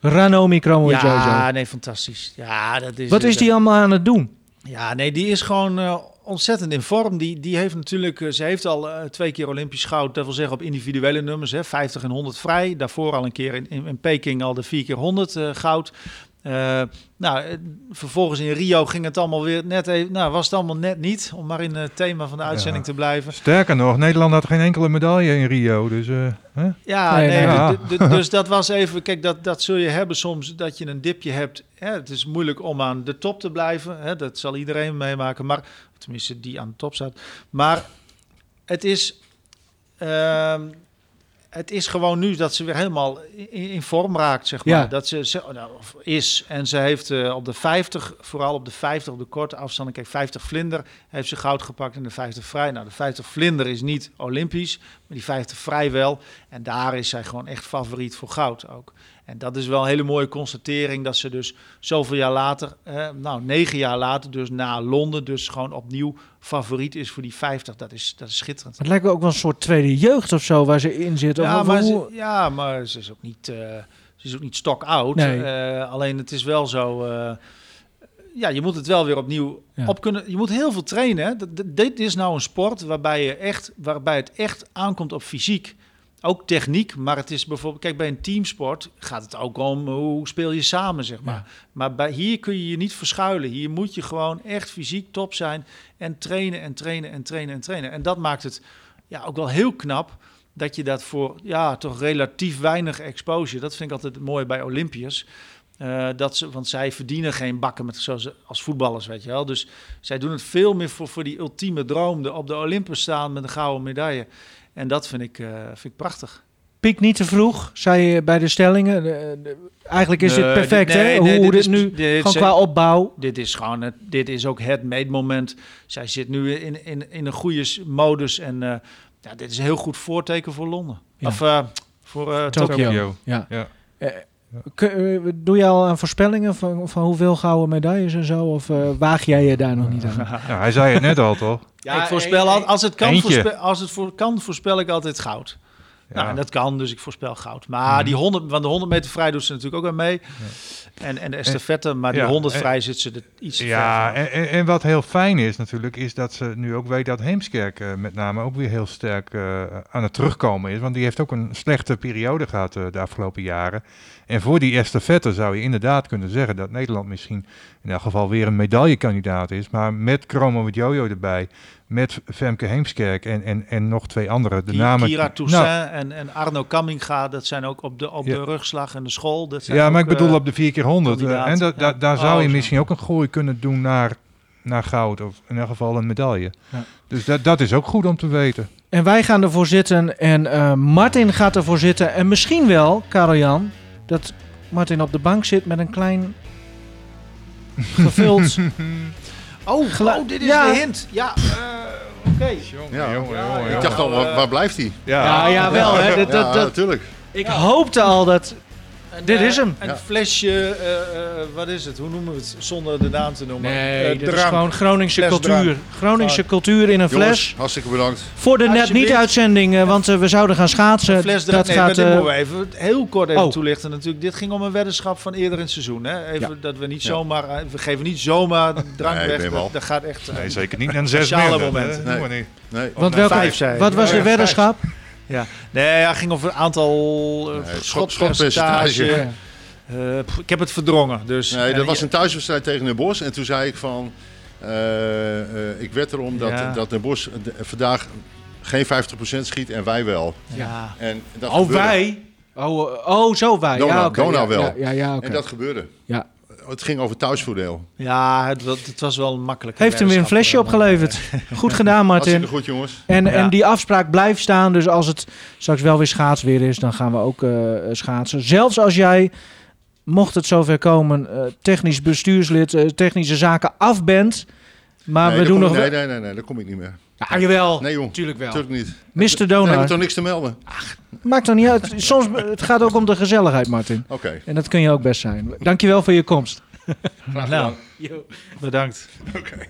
Ranomi Kromowidjojo. Ja, nee, fantastisch. Ja, dat is. Wat is die allemaal aan het doen? Ja, nee, die is gewoon eh, ontzettend in vorm. Die, die heeft natuurlijk, eh, ze heeft al eh, twee keer Olympisch goud, dat wil zeggen op individuele nummers, hè, 50 en 100 vrij. Daarvoor al een keer in, in, in Peking al de 4 keer 100 eh, goud. Eh, nou, eh, vervolgens in Rio ging het allemaal weer net even, nou was het allemaal net niet, om maar in het thema van de uitzending te blijven. Sterker nog, Nederland had geen enkele medaille in Rio. Dus, eh, hè? Ja, Nee, nee, nee. Ja. d- d- dus dat was even, kijk, dat, dat zul je hebben soms, dat je een dipje hebt. Hè, het is moeilijk om aan de top te blijven, hè, dat zal iedereen meemaken, maar tenminste die aan de top staat. Maar het is, ehm, het is gewoon nu dat ze weer helemaal in, in vorm raakt, zeg maar. Ja. Dat ze, ze nou, is, en ze heeft eh, op de 50, vooral op de 50, op de korte afstand, kijk, 50 vlinder, heeft ze goud gepakt en de 50 vrij. Nou, de 50 vlinder is niet olympisch, maar die 50 vrij wel. En daar is zij gewoon echt favoriet voor goud ook. En dat is wel een hele mooie constatering dat ze dus zoveel jaar later, eh, nou negen jaar later, dus na Londen, dus gewoon opnieuw favoriet is voor die 50. Dat is, dat is schitterend. Het lijkt me ook wel een soort tweede jeugd of zo waar ze in zit. Ja maar, hoe- ze, ja, maar ze is ook niet, eh, ze is ook niet stok oud. Nee. Eh, alleen het is wel zo. ja, je moet het wel weer opnieuw Ja. op kunnen. Je moet heel veel trainen. Hè. Dit is nou een sport waarbij, je echt, waarbij het echt aankomt op fysiek. Ook techniek, maar het is bijvoorbeeld, kijk, bij een teamsport gaat het ook om hoe speel je samen, zeg maar. Maar bij, hier kun je je niet verschuilen. Hier moet je gewoon echt fysiek top zijn en trainen en trainen en trainen en trainen. En dat maakt het ja, ook wel heel knap dat je dat voor ja, toch relatief weinig exposure, dat vind ik altijd mooi bij Olympiërs. Eh, dat ze, want zij verdienen geen bakken met, zoals als voetballers, weet je wel. Dus zij doen het veel meer voor, voor die ultieme droom, de op de Olympus staan met een gouden medaille. En dat vind ik, eh, vind ik prachtig. Piek niet te vroeg, zei je bij de stellingen. De- de- eigenlijk is dit Nee, perfect, hè? nee, Hoe nee, dit, dit is- nu, dit is- gewoon qua opbouw. Dit is gewoon, het, dit is ook het meetmoment. Zij zit nu in, in, in een goede modus en eh, ja, dit is een heel goed voorteken voor Londen. Ja. Of eh, voor eh Tokio. Tokio. Tokio. Ja. Ja. Eh, doe je al aan voorspellingen van, van hoeveel gouden medailles en zo? Of eh, waag jij je daar nog niet aan? Ja, hij zei het net al, toch? Ja, ik voorspel al, als het kan, als het voor, kan, voorspel ik altijd goud. Nou, en dat kan, dus ik voorspel goud. Maar die 100, van de 100 meter vrij doet ze natuurlijk ook aan mee. En, en de estafette, maar die ja, 100 en- vrij zit ze er iets te Ja, en, en, en wat heel fijn is natuurlijk, is dat ze nu ook weet dat Heemskerk eh, met name ook weer heel sterk eh, aan het terugkomen is. Want die heeft ook een slechte periode gehad eh, de afgelopen jaren. En voor die estafette zou je inderdaad kunnen zeggen dat Nederland misschien in elk geval weer een medaillekandidaat is. Maar met Chromo Jojo erbij, met Femke Heemskerk en, en, en nog twee andere. De Ki- namen, Kira Nou, Toussaint en, en Arno Kamminga, dat zijn ook op de, op Ja. de rugslag en de school. Dat zijn ja, maar ook, ik bedoel eh, op de 4 keer 100 kandidaat. en da, da- Ja. daar Oh, zou je zo. misschien ook een gooi kunnen doen naar, naar goud. Of in elk geval een medaille. Ja. Dus dat, dat is ook goed om te weten. En wij gaan ervoor zitten en eh, Martin gaat ervoor zitten. En misschien wel, Karel-Jan, dat Martin op de bank zit met een klein gevuld... Oh, Gelu- oh, dit is Ja. de hint. Ja, eh, oké. Ja. Ja, Ik dacht al, waar, waar blijft hij? ja, ja, wel hè. Dat, dat, Ja, dat, natuurlijk. ik hoopte al dat... Dit eh, is hem. Een Ja. flesje, eh, eh, wat is het? Hoe noemen we het? Zonder de naam te noemen. Nee, dat is gewoon Groningse Fles cultuur. drank. Groningse cultuur in een Jongens, fles. hartstikke bedankt. Voor de net Alsjeblieft. niet uitzending, eh, want we zouden gaan schaatsen. Een fles drank. dat gaat... dit moeten we even heel kort even oh. toelichten natuurlijk. Dit ging om een weddenschap van eerder in het seizoen. Hè? Even dat we niet zomaar, we geven niet zomaar drank Nee, weg. Dat, dat gaat echt... Nee, zeker niet een zes momenten. Nee. Nee. Nee. want nou, welke, vijf, zei ik. wat was de weddenschap? Ja, nee, ja, het ging over een aantal uh, Nee, schotpercentage. schotpercentage. Eh, pff, ik heb het verdrongen. Dus, Nee, dat was een thuiswedstrijd tegen Den Bosch. En toen zei ik van... eh, eh, ik wed erom dat, Ja. dat Den Bosch vandaag geen 50% schiet en wij wel. Ja. En dat Oh, gebeurde. wij? Oh, eh, oh, zo wij. Donau- ja, ja, wel. Ja, ja, ja, oké. En dat gebeurde. Ja. Het ging over thuisvoordeel. ja, het, het was wel een makkelijke Heeft hem weer een flesje eh, opgeleverd. Goed gedaan, Martin. Goed, jongens. En, Ja. en die afspraak blijft staan. Dus als het straks wel weer schaatsweer is, dan gaan we ook eh, schaatsen. Zelfs als jij, mocht het zover komen, eh, technisch bestuurslid, eh, technische zaken af bent. Maar nee, we doen nog... nee, nee, nee, nee, daar kom ik niet meer. Ja, jawel. Nee, jong. Tuurlijk wel. Natuurlijk niet. Mr. Nee, ik Donar. heb toch niks te melden? Maakt toch niet uit. Soms, het gaat ook om de gezelligheid, Martin. Oké. En dat kun je ook best zijn. Dankjewel voor je komst. Graag Nou, gedaan. bedankt. Oké.